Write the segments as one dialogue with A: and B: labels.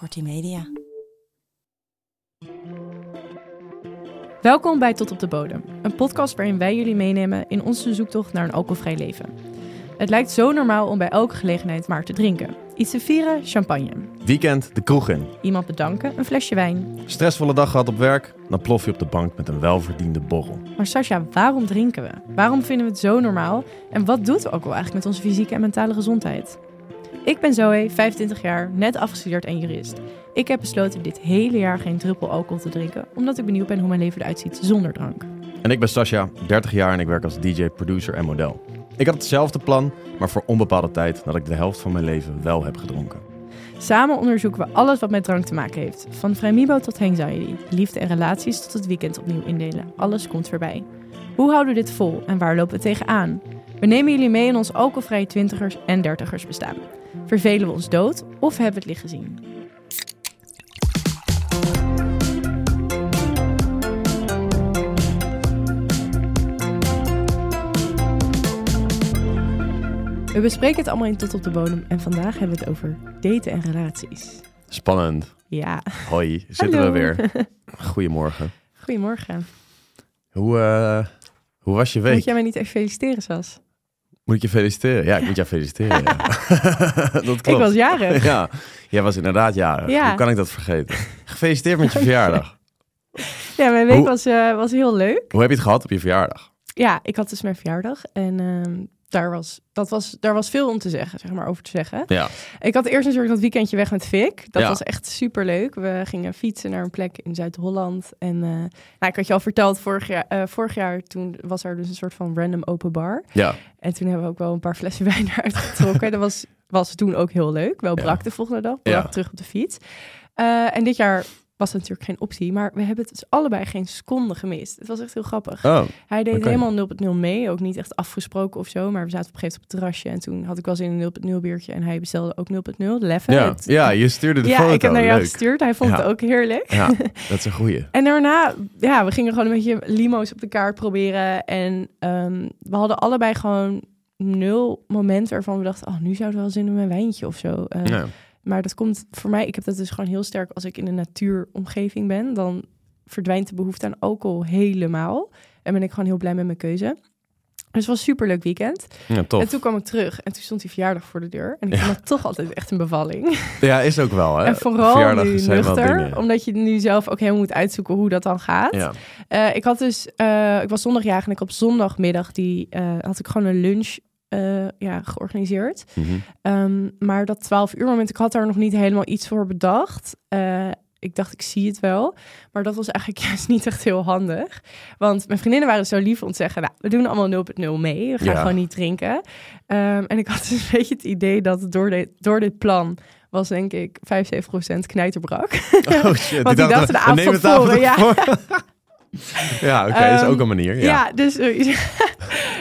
A: Kortie Media.
B: Welkom bij Tot op de Bodem, een podcast waarin wij jullie meenemen in onze zoektocht naar een alcoholvrij leven. Het lijkt zo normaal om bij elke gelegenheid maar te drinken. Iets te vieren, champagne.
C: Weekend de kroeg in.
B: Iemand bedanken, een flesje wijn.
C: Stressvolle dag gehad op werk, dan plof je op de bank met een welverdiende borrel.
B: Maar Sascha, waarom drinken we? Waarom vinden we het zo normaal? En wat doet alcohol eigenlijk met onze fysieke en mentale gezondheid? Ik ben Zoe, 25 jaar, net afgestudeerd en jurist. Ik heb besloten dit hele jaar geen druppel alcohol te drinken, omdat ik benieuwd ben hoe mijn leven eruit ziet zonder drank.
C: En ik ben Sascha, 30 jaar en ik werk als DJ, producer en model. Ik had hetzelfde plan, maar voor onbepaalde tijd nadat ik de helft van mijn leven wel heb gedronken.
B: Samen onderzoeken we alles wat met drank te maken heeft. Van vrijmibo tot anxiety, liefde en relaties tot het weekend opnieuw indelen. Alles komt voorbij. Hoe houden we dit vol en waar lopen we tegenaan? We nemen jullie mee in ons alcoholvrije twintigers en dertigers bestaan. Vervelen we ons dood of hebben we het licht gezien? We bespreken het allemaal in Tot op de Bodem en vandaag hebben we het over daten en relaties.
C: Spannend.
B: Ja,
C: Hoi, zitten
B: Hallo.
C: we weer. Goedemorgen.
B: goedemorgen.
C: Hoe, eh, hoe was je week?
B: Moet jij mij niet even feliciteren, Sas?
C: Moet ik je feliciteren? Ja, ik moet jou feliciteren. ja. dat klopt.
B: Ik was jarig.
C: Ja, jij was inderdaad jarig.
B: Ja.
C: Hoe kan ik dat vergeten? Gefeliciteerd met je verjaardag.
B: Ja, mijn week
C: Hoe-
B: was, eh, was heel leuk.
C: Hoe heb je het gehad op je verjaardag?
B: Ja, ik had dus mijn verjaardag en ehm, daar, was, dat was, daar was veel om te zeggen, zeg maar, over te zeggen.
C: Ja.
B: Ik had eerst natuurlijk dat weekendje weg met Vic. Dat
C: Ja.
B: was echt super leuk. We gingen fietsen naar een plek in Zuid-Holland. En eh, nou, ik had je al verteld, vorig jaar, eh, vorig jaar toen was er dus een soort van random open bar.
C: Ja.
B: En toen hebben we ook wel een paar flessen wijn eruit getrokken. dat was, was toen ook heel leuk. Wel
C: Ja.
B: brak de volgende dag, brak terug op de fiets. Eh, en dit jaar was natuurlijk geen optie. Maar we hebben het dus allebei geen seconde gemist. Het was echt heel grappig.
C: Oh,
B: Hij deed
C: Oké.
B: helemaal 0.0 mee. Ook niet echt afgesproken of zo. Maar we zaten op een gegeven moment op het terrasje. En toen had ik wel zin in een 0.0 biertje. En hij bestelde ook 0.0. Leffen.
C: ja.
B: Het-
C: ja, je stuurde de
B: ja,
C: foto.
B: ik heb naar jou
C: Leuk.
B: gestuurd. Hij vond
C: Ja.
B: het ook heerlijk.
C: Ja, dat is een goeie.
B: En daarna, ja, we gingen gewoon een beetje limo's op de kaart proberen. En ehm, we hadden allebei gewoon nul momenten waarvan we dachten... oh, nu zouden we wel zin in een wijntje of zo. Eh,
C: Ja.
B: Maar dat komt voor mij, ik heb dat dus gewoon heel sterk als ik in een natuuromgeving ben. Dan verdwijnt de behoefte aan alcohol helemaal. En ben ik gewoon heel blij met mijn keuze. Dus het was een superleuk weekend.
C: ja.
B: En toen kwam ik terug en toen stond die verjaardag voor de deur. En ik
C: Ja.
B: vond dat toch altijd echt een bevalling.
C: Ja, is ook wel, hè?
B: en vooral nu nuchter, omdat je nu zelf ook helemaal moet uitzoeken hoe dat dan gaat.
C: Ja.
B: Eh, ik had dus, eh, ik was zondagjarig en ik op zondagmiddag die eh, had ik gewoon een lunch eh, ja, georganiseerd.
C: Mhm.
B: Ehm, maar dat 12 uur moment, ik had daar nog niet helemaal iets voor bedacht. Eh, ik dacht, ik zie het wel. Maar dat was eigenlijk juist niet echt heel handig. Want mijn vriendinnen waren zo lief om te zeggen... nou, we doen allemaal 0.0 mee. We gaan
C: Ja.
B: gewoon niet drinken. Ehm, en ik had dus een beetje het idee dat door dit, door dit plan... was denk ik 75% knijterbrak.
C: Oh shit.
B: Want die dachten de avond van tevoren, ja.
C: ja, oké, dat is ook een manier.
B: Ja,
C: Ja.
B: dus eh,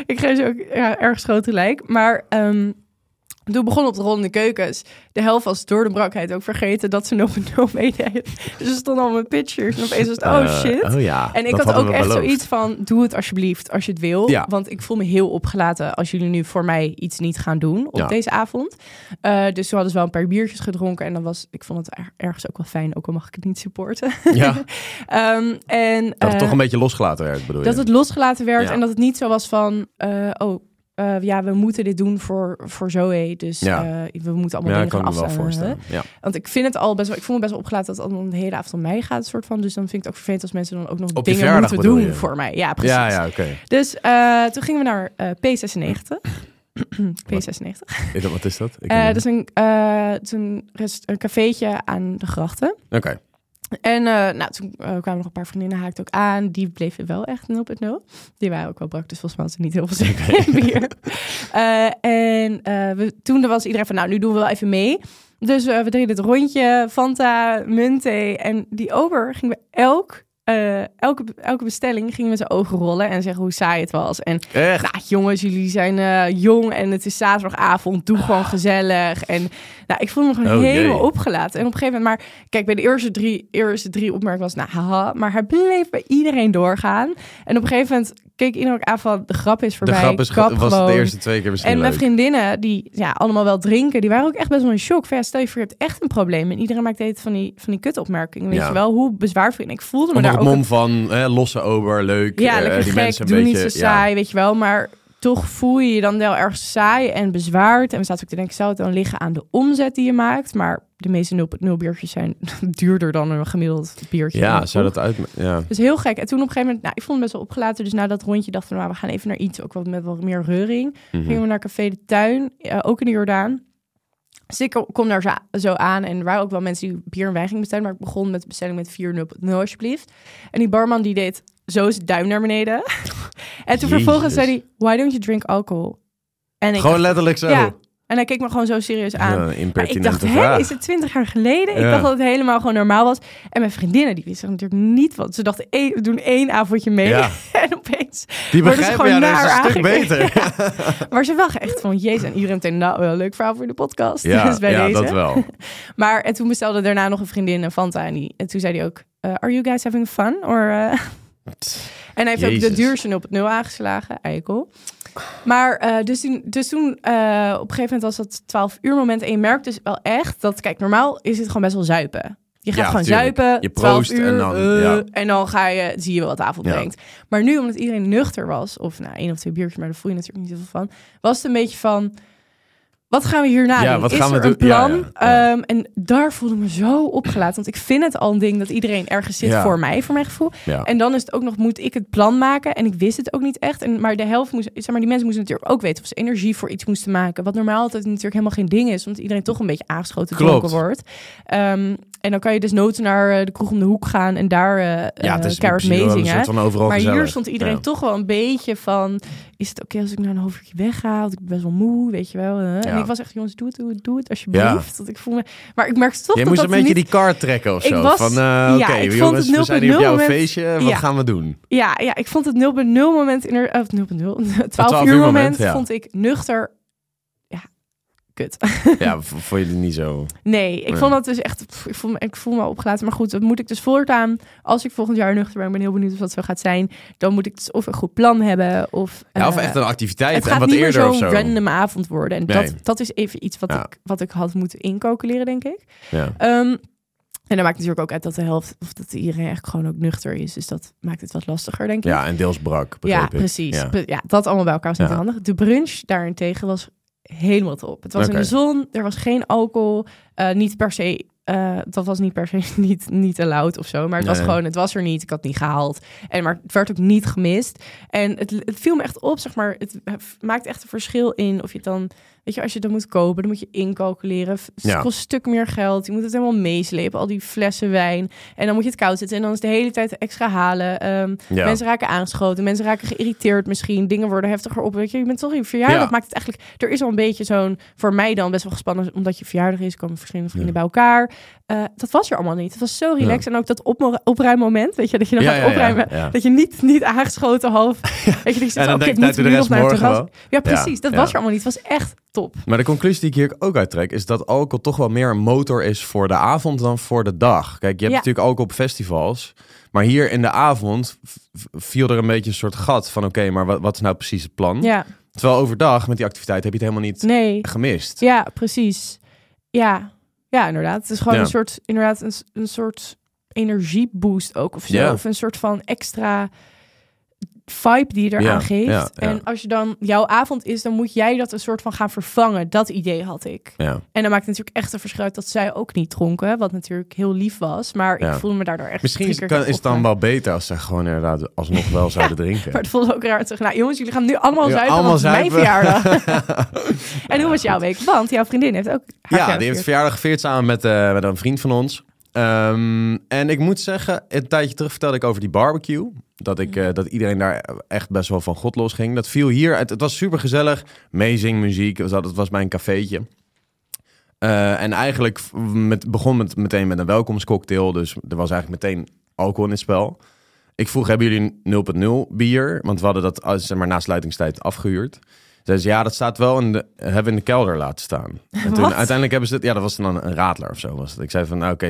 B: ik geef ze ook ja, ergens groot gelijk. Maar ehm, toen begon op de rollende keukens. De helft was door de brakheid ook vergeten dat ze nog een nul meededen. Dus er stonden al mijn pictures. En opeens was het, oh
C: Eh,
B: shit.
C: oh ja.
B: En ik had ook echt
C: beloofd.
B: zoiets van, doe het alsjeblieft als je het wil.
C: Ja.
B: Want ik voel me heel opgelaten als jullie nu voor mij iets niet gaan doen op
C: Ja.
B: deze avond. Eh, dus toen hadden ze wel een paar biertjes gedronken. En dan was, ik vond het er- ergens ook wel fijn, ook al mag ik het niet supporten.
C: Ja,
B: Ehm, en,
C: dat het
B: eh,
C: toch een beetje losgelaten werd, bedoel je?
B: dat het losgelaten werd en dat het niet zo was van, oh, eh, ja, we moeten dit doen voor, voor Zoe. Dus
C: Ja.
B: eh, we moeten allemaal
C: ja,
B: dingen gaan
C: voorstellen. Ja.
B: Want ik vind het al best wel, ik voel me best wel opgelaten dat het allemaal de hele avond om mij gaat, soort van. Dus dan vind ik het ook vervelend als mensen dan ook nog
C: Op
B: dingen moeten doen
C: je?
B: voor mij. Ja, precies.
C: ja, ja.
B: Dus eh, toen gingen we naar eh, P96. P96.
C: Is dat- Wat is dat? Ik
B: dat is een, een, een cafeetje aan de grachten.
C: Oké.
B: En eh, nou, toen eh, kwamen nog een paar vriendinnen, haakte ook aan. Die bleven wel echt 0.0. Die waren ook wel brak, dus volgens mij had ze niet heel veel zin in bier. Eh, en we, toen was iedereen van, nou, nu doen we wel even mee. Dus we deden het rondje, Fanta, muntthee. En die ober ging bij elk eh, elke, elke bestelling ging met zijn ogen rollen en zeggen hoe saai het was. En
C: Echt?
B: nou, jongens, jullie zijn eh, jong en het is zaterdagavond, doe gewoon gezellig. En nou, ik voelde me gewoon
C: Oh, jee.
B: helemaal opgelaten. En op een gegeven moment, maar kijk, bij de eerste drie, eerste drie opmerkingen was, nou, haha, maar hij bleef bij iedereen doorgaan. En op een gegeven moment keek iedereen ook aan van, de grap is
C: De
B: voorbij.
C: grap is, was de
B: gewoon.
C: eerste twee keer misschien
B: En mijn
C: leuk.
B: vriendinnen, die ja, allemaal wel drinken, die waren ook echt best wel in shock. Van, ja, stel je voor, je hebt echt een probleem. En iedereen maakt de tijd van die, van die kutopmerkingen. Weet
C: Ja.
B: je wel, hoe bezwaar vind ik? Voelde me daar ook...
C: mom van hè, losse ober, leuk.
B: ja,
C: eh,
B: lekker
C: die
B: gek,
C: mensen een
B: niet
C: beetje,
B: zo saai, weet je wel. Maar toch voel je je dan wel erg saai en bezwaard. En we zaten ook te denken, zou het dan liggen aan de omzet die je maakt? Maar de meeste 0.0 biertjes zijn duurder dan een gemiddeld biertje.
C: Ja, zou dat uit... Ja.
B: Dus heel gek. En toen op een gegeven moment, nou, ik vond het best wel opgelaten. Dus na dat rondje dachten we, nou, we gaan even naar iets, ook wat met wat meer reuring.
C: Mhm.
B: Gingen we naar Café de Tuin, eh, ook in de Jordaan. Dus ik kom daar zo, zo aan en er waren ook wel mensen die bier en wijn gingen bestellen. Maar ik begon met de bestelling met 4.0 alsjeblieft. En die barman die deed zo zijn duim naar beneden. en toen vervolgens zei hij, why don't you drink alcohol? En ik,
C: Gewoon letterlijk zo.
B: ja. En hij keek me gewoon zo serieus aan.
C: Ja,
B: ik dacht,
C: vraag.
B: is het twintig jaar geleden? Ik dacht dat het helemaal gewoon normaal was. En mijn vriendinnen, die wisten natuurlijk niet wat. Ze dachten, we doen één avondje mee.
C: Ja.
B: en opeens
C: Die
B: worden ze
C: begrijpen
B: gewoon
C: dat is een
B: naar
C: stuk beter.
B: Maar ze wel echt van, jezus. En iedereen meteen, nou, wel leuk verhaal voor de podcast.
C: Ja,
B: dus bij
C: ja
B: deze.
C: dat wel.
B: Maar en toen bestelde daarna nog een vriendin een Fanta. En, die, en toen zei hij ook, eh, are you guys having fun? Or, eh? En hij heeft ook de duurste op het nul aangeslagen, eikel. Maar eh, dus toen, dus toen eh, op een gegeven moment was dat 12 uur moment. En je merkt dus wel echt dat, kijk, normaal is het gewoon best wel zuipen. Je gaat
C: Ja,
B: gewoon
C: tuurlijk.
B: zuipen,
C: Je
B: 12
C: proost
B: uur,
C: en dan,
B: eh,
C: ja.
B: en dan ga je, zie je wel wat avond
C: Ja.
B: brengt. Maar nu, omdat iedereen nuchter was, of nou, één of twee biertjes, maar daar voel je natuurlijk niet zoveel van, was het een beetje van, wat gaan we hierna
C: Ja,
B: doen?
C: wat
B: is
C: gaan we
B: er een
C: doen? Ja,
B: plan?
C: ja.
B: Ehm, en daar voelde ik me zo opgelaten, want ik vind het al een ding dat iedereen ergens zit voor mij, voor mijn gevoel. En dan is het ook nog, moet ik het plan maken? En ik wist het ook niet echt. En, maar de helft moest, zeg maar, die mensen moesten natuurlijk ook weten of ze energie voor iets moesten maken. Wat normaal altijd natuurlijk helemaal geen ding is, omdat iedereen toch een beetje aangeschoten wordt. Ehm, en dan kan je dus noten naar eh, de kroeg om de hoek gaan en daar eh
C: Ja, het is
B: uh,
C: soort van overal
B: Maar
C: gezellig.
B: hier stond iedereen
C: Ja.
B: toch wel een beetje van... Is het oké als ik nou een half uurtje wegga? Want ik ben best wel moe, weet je wel. eh. En ik was echt, jongens, doe het, doe het, doe het alsjeblieft. Want ik voel me... Maar ik merkte toch
C: Jij
B: dat
C: moest
B: dat
C: een beetje
B: niet...
C: die kaart trekken of
B: Ik
C: zo.
B: was-
C: van, eh,
B: ja,
C: oké,
B: ik
C: jongens,
B: het
C: we zijn hier op
B: 0.0
C: jouw
B: moment-
C: feestje. Wat gaan we doen?
B: Ja, ja, ik vond het 0.0 moment in er, of 0.0, 12,
C: 12
B: uur moment, vond ik nuchter. Ja, kut.
C: Ja, v- vond je het niet zo...
B: Nee, ik vond dat dus echt. pff, Ik voel, me, ik voel me opgelaten. Maar goed, dat moet ik dus voortaan. Als ik volgend jaar nuchter ben, ik ben heel benieuwd of dat zo gaat zijn. Dan moet ik dus of een goed plan hebben. Of,
C: Ja, of
B: eh,
C: echt een activiteit
B: het
C: en
B: gaat
C: wat
B: niet meer
C: eerder of
B: zo'n
C: zo.
B: random avond worden. En
C: Nee.
B: dat, dat is even iets wat,
C: Ja.
B: ik, wat ik had moeten incalculeren, denk ik.
C: Ja.
B: Ehm, en dan maakt natuurlijk ook uit dat de helft, of dat iedereen eigenlijk gewoon ook nuchter is. Dus dat maakt het wat lastiger, denk ik.
C: ja, en deels brak,
B: Ja,
C: ik.
B: precies.
C: Ja.
B: Dat allemaal bij elkaar niet
C: Ja.
B: handig. De brunch daarentegen was helemaal top. Het was in de zon, er was geen alcohol, eh, niet per se. eh, dat was niet per se niet, niet allowed of zo. Maar het was gewoon, het was er niet. Ik had het niet gehaald. En, maar het werd ook niet gemist. En het, het viel me echt op, zeg maar. Het maakt echt een verschil in of je het dan... Weet je, als je dat moet kopen, dan moet je incalculeren. Het
C: Ja.
B: kost een stuk meer geld. Je moet het helemaal meeslepen, al die flessen wijn. En dan moet je het koud zetten. En dan is de hele tijd extra halen. Ehm,
C: Ja.
B: Mensen raken aangeschoten, mensen raken geïrriteerd misschien. Dingen worden heftiger op. Weet je, je bent toch in verjaardag.
C: Ja.
B: Maakt het eigenlijk. Er is al een beetje zo'n. Voor mij dan best wel gespannen. Omdat je verjaardag is, komen verschillende vrienden bij elkaar. Eh, dat was er allemaal niet. Het was zo relaxed. En ook dat op, opruimmoment. Weet je, dat je dan gaat opruimen. Dat je niet, niet aangeschoten half. Weet je, dat je oké, moet
C: de rest
B: het
C: morgen
B: terras. Ja, precies. dat was er allemaal niet. Het was echt top.
C: Maar de conclusie die ik hier ook uittrek is dat alcohol toch wel meer een motor is voor de avond dan voor de dag. Kijk, je hebt
B: Ja.
C: natuurlijk alcohol op festivals. Maar hier in de avond viel er een beetje een soort gat van oké, maar wat, wat is nou precies het plan?
B: Ja,
C: Terwijl overdag met die activiteit heb je het helemaal niet
B: nee.
C: gemist.
B: Ja, precies. Ja, ja inderdaad. Het is gewoon
C: Ja.
B: een soort, inderdaad, een, een soort energieboost ook of zo. Of een soort van extra vibe die je eraan
C: Ja,
B: geeft.
C: ja, ja.
B: En als je dan jouw avond is, dan moet jij dat een soort van gaan vervangen. Dat idee had ik.
C: Ja.
B: En dan maakt het natuurlijk echt een verschil uit dat zij ook niet dronken. Wat natuurlijk heel lief was. Maar ik voelde me daardoor echt
C: Misschien is, kan, is het dan wel beter als ze gewoon inderdaad alsnog wel zouden drinken.
B: Maar het voelde ook raar terug. Nou jongens, jullie gaan nu allemaal zuipen,
C: allemaal
B: mijn verjaardag. en hoe was jouw week? Want jouw vriendin heeft ook
C: Ja, die heeft verjaardag gevierd samen met, eh, met een vriend van ons. Ehm, en ik moet zeggen, een tijdje terug vertelde ik over die barbecue. Dat, ik, eh, dat iedereen daar echt best wel van god los ging. Dat viel hier. Het, het was super gezellig. Amazing muziek. Het was, het was mijn cafeetje. Eh, en eigenlijk met, begon met, meteen met een welkomstcocktail. Dus er was eigenlijk meteen alcohol in het spel. ik vroeg, hebben jullie 0.0 bier? Want we hadden dat als, zeg maar, na sluitingstijd afgehuurd. Zeiden ze, ja, dat staat wel in de, hebben we in de kelder laten staan. En toen uiteindelijk hebben ze het, ja, dat was dan een radler of zo. Was het. Ik zei van, nou, oké,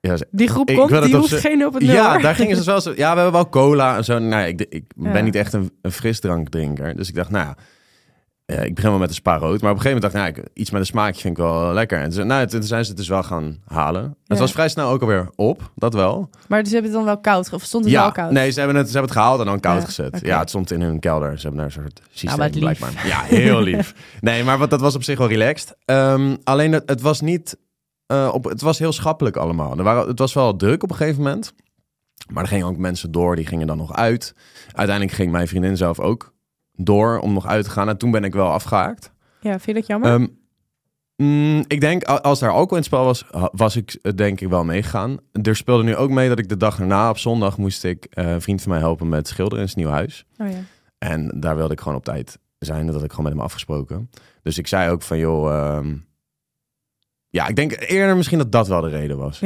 C: ja, ze-
B: Die groep
C: Ik
B: komt, die hoeft geen op het nul.
C: ja, daar gingen ze wel zo. Ja, we hebben wel cola en zo. Nou, ja, ik, ik
B: Ja.
C: ben niet echt een, een frisdrankdrinker. Dus ik dacht, nou ja, ja, ik begin wel met een spa rood. Maar op een gegeven moment dacht ik, nou, iets met een smaakje vind ik wel lekker. En toen, nou, toen zijn ze het dus wel gaan halen. Het
B: Ja.
C: was vrij snel ook alweer op, dat wel.
B: Maar ze hebben het dan wel koud, of stond het
C: ja,
B: wel koud?
C: nee, ze hebben, het, ze hebben het gehaald en dan koud
B: Ja,
C: gezet. Ja, het stond in hun kelder. Ze hebben daar een soort systeem
B: lief.
C: blijkbaar. Ja, heel lief. nee, maar wat, dat was op zich wel relaxed. Ehm, alleen het, het was niet... eh, op, het was heel schappelijk allemaal. Er waren, het was wel druk op een gegeven moment. Maar er gingen ook mensen door, die gingen dan nog uit. Uiteindelijk ging mijn vriendin zelf ook door om nog uit te gaan. En toen ben ik wel afgehaakt.
B: Ja, vind je dat jammer?
C: Ehm, mm, ik denk, als daar alcohol in het spel was, was ik eh, denk ik wel meegegaan. Er speelde nu ook mee dat ik de dag erna op zondag moest ik eh, een vriend van mij helpen met schilderen in zijn nieuw huis.
B: oh ja.
C: En daar wilde ik gewoon op tijd zijn. Dat had ik gewoon met hem afgesproken. Dus ik zei ook van, joh... ehm, ja, ik denk eerder misschien dat dat wel de reden was.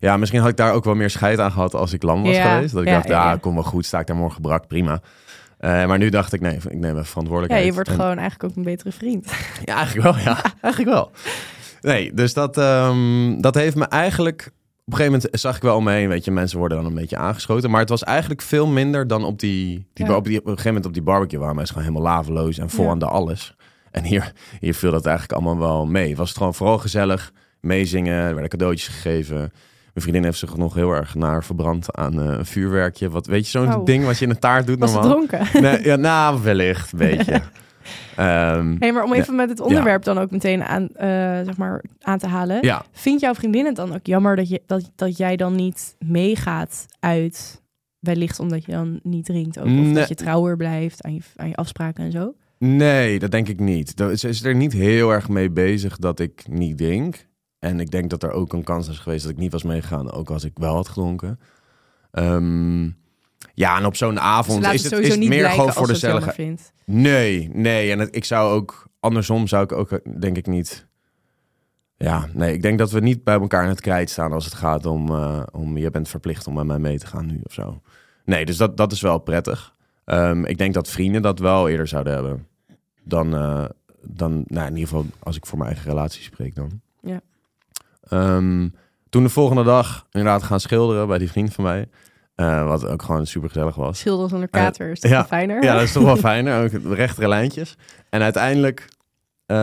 B: Ja.
C: Misschien had ik daar ook wel meer scheid aan gehad als ik lam was
B: Ja,
C: geweest. Dat ik
B: ja,
C: dacht,
B: ja.
C: kom wel goed, sta ik daar morgen brak, prima. Eh, maar nu dacht ik, nee, ik neem even
B: ja,
C: verantwoordelijkheid.
B: je wordt
C: En-
B: gewoon eigenlijk ook een betere vriend.
C: ja, eigenlijk wel. Ja, eigenlijk wel. Nee, dus dat, ehm, dat heeft me eigenlijk... Op een gegeven moment zag ik wel om me heen, weet je, mensen worden dan een beetje aangeschoten. Maar het was eigenlijk veel minder dan op die, die,
B: Ja.
C: op, die op een gegeven moment op die barbecue waren mensen gewoon helemaal laveloos en vol
B: Ja.
C: aan de alles. En hier, hier viel dat eigenlijk allemaal wel mee. Was het gewoon vooral gezellig, meezingen, er werden cadeautjes gegeven. Mijn vriendin heeft zich nog heel erg naar verbrand aan eh, een vuurwerkje. Wat, weet je, zo'n
B: Oh.
C: ding wat je in een taart doet
B: Was
C: normaal?
B: dronken?
C: Nee, ja, nou, wellicht, een beetje. Ehm,
B: Hey, maar om
C: Ja.
B: even met het onderwerp dan ook meteen aan, eh, zeg maar, aan te halen.
C: ja,
B: Vindt jouw vriendin het dan ook jammer dat, je, dat, dat jij dan niet meegaat uit... Wellicht omdat je dan niet drinkt ook. Of
C: Nee.
B: dat je trouwer blijft aan je, aan je afspraken en zo.
C: Nee, dat denk ik niet. Ze is er niet heel erg mee bezig dat ik niet drink. En ik denk dat er ook een kans is geweest dat ik niet was meegegaan, ook als ik wel had gedronken. Ehm, ja, en op zo'n avond is
B: het
C: is meer gewoon voor de gezelligheid. Nee, nee. En het- ik zou ook, andersom zou ik ook, denk ik niet... Ja, nee, ik denk dat we niet bij elkaar in het krijt staan als het gaat om, eh, om je bent verplicht om met mij mee te gaan nu of zo. Nee, dus dat, dat is wel prettig. Ehm, ik denk dat vrienden dat wel eerder zouden hebben. Dan, eh, dan nou, in ieder geval als ik voor mijn eigen relatie spreek dan.
B: Ja.
C: Ehm, toen de volgende dag inderdaad gaan schilderen bij die vriend van mij. eh, wat ook gewoon super gezellig was.
B: Schilderen zonder kater is toch
C: ja.
B: wel fijner?
C: Ja, dat is toch wel fijner. Ook rechtere lijntjes. En uiteindelijk eh,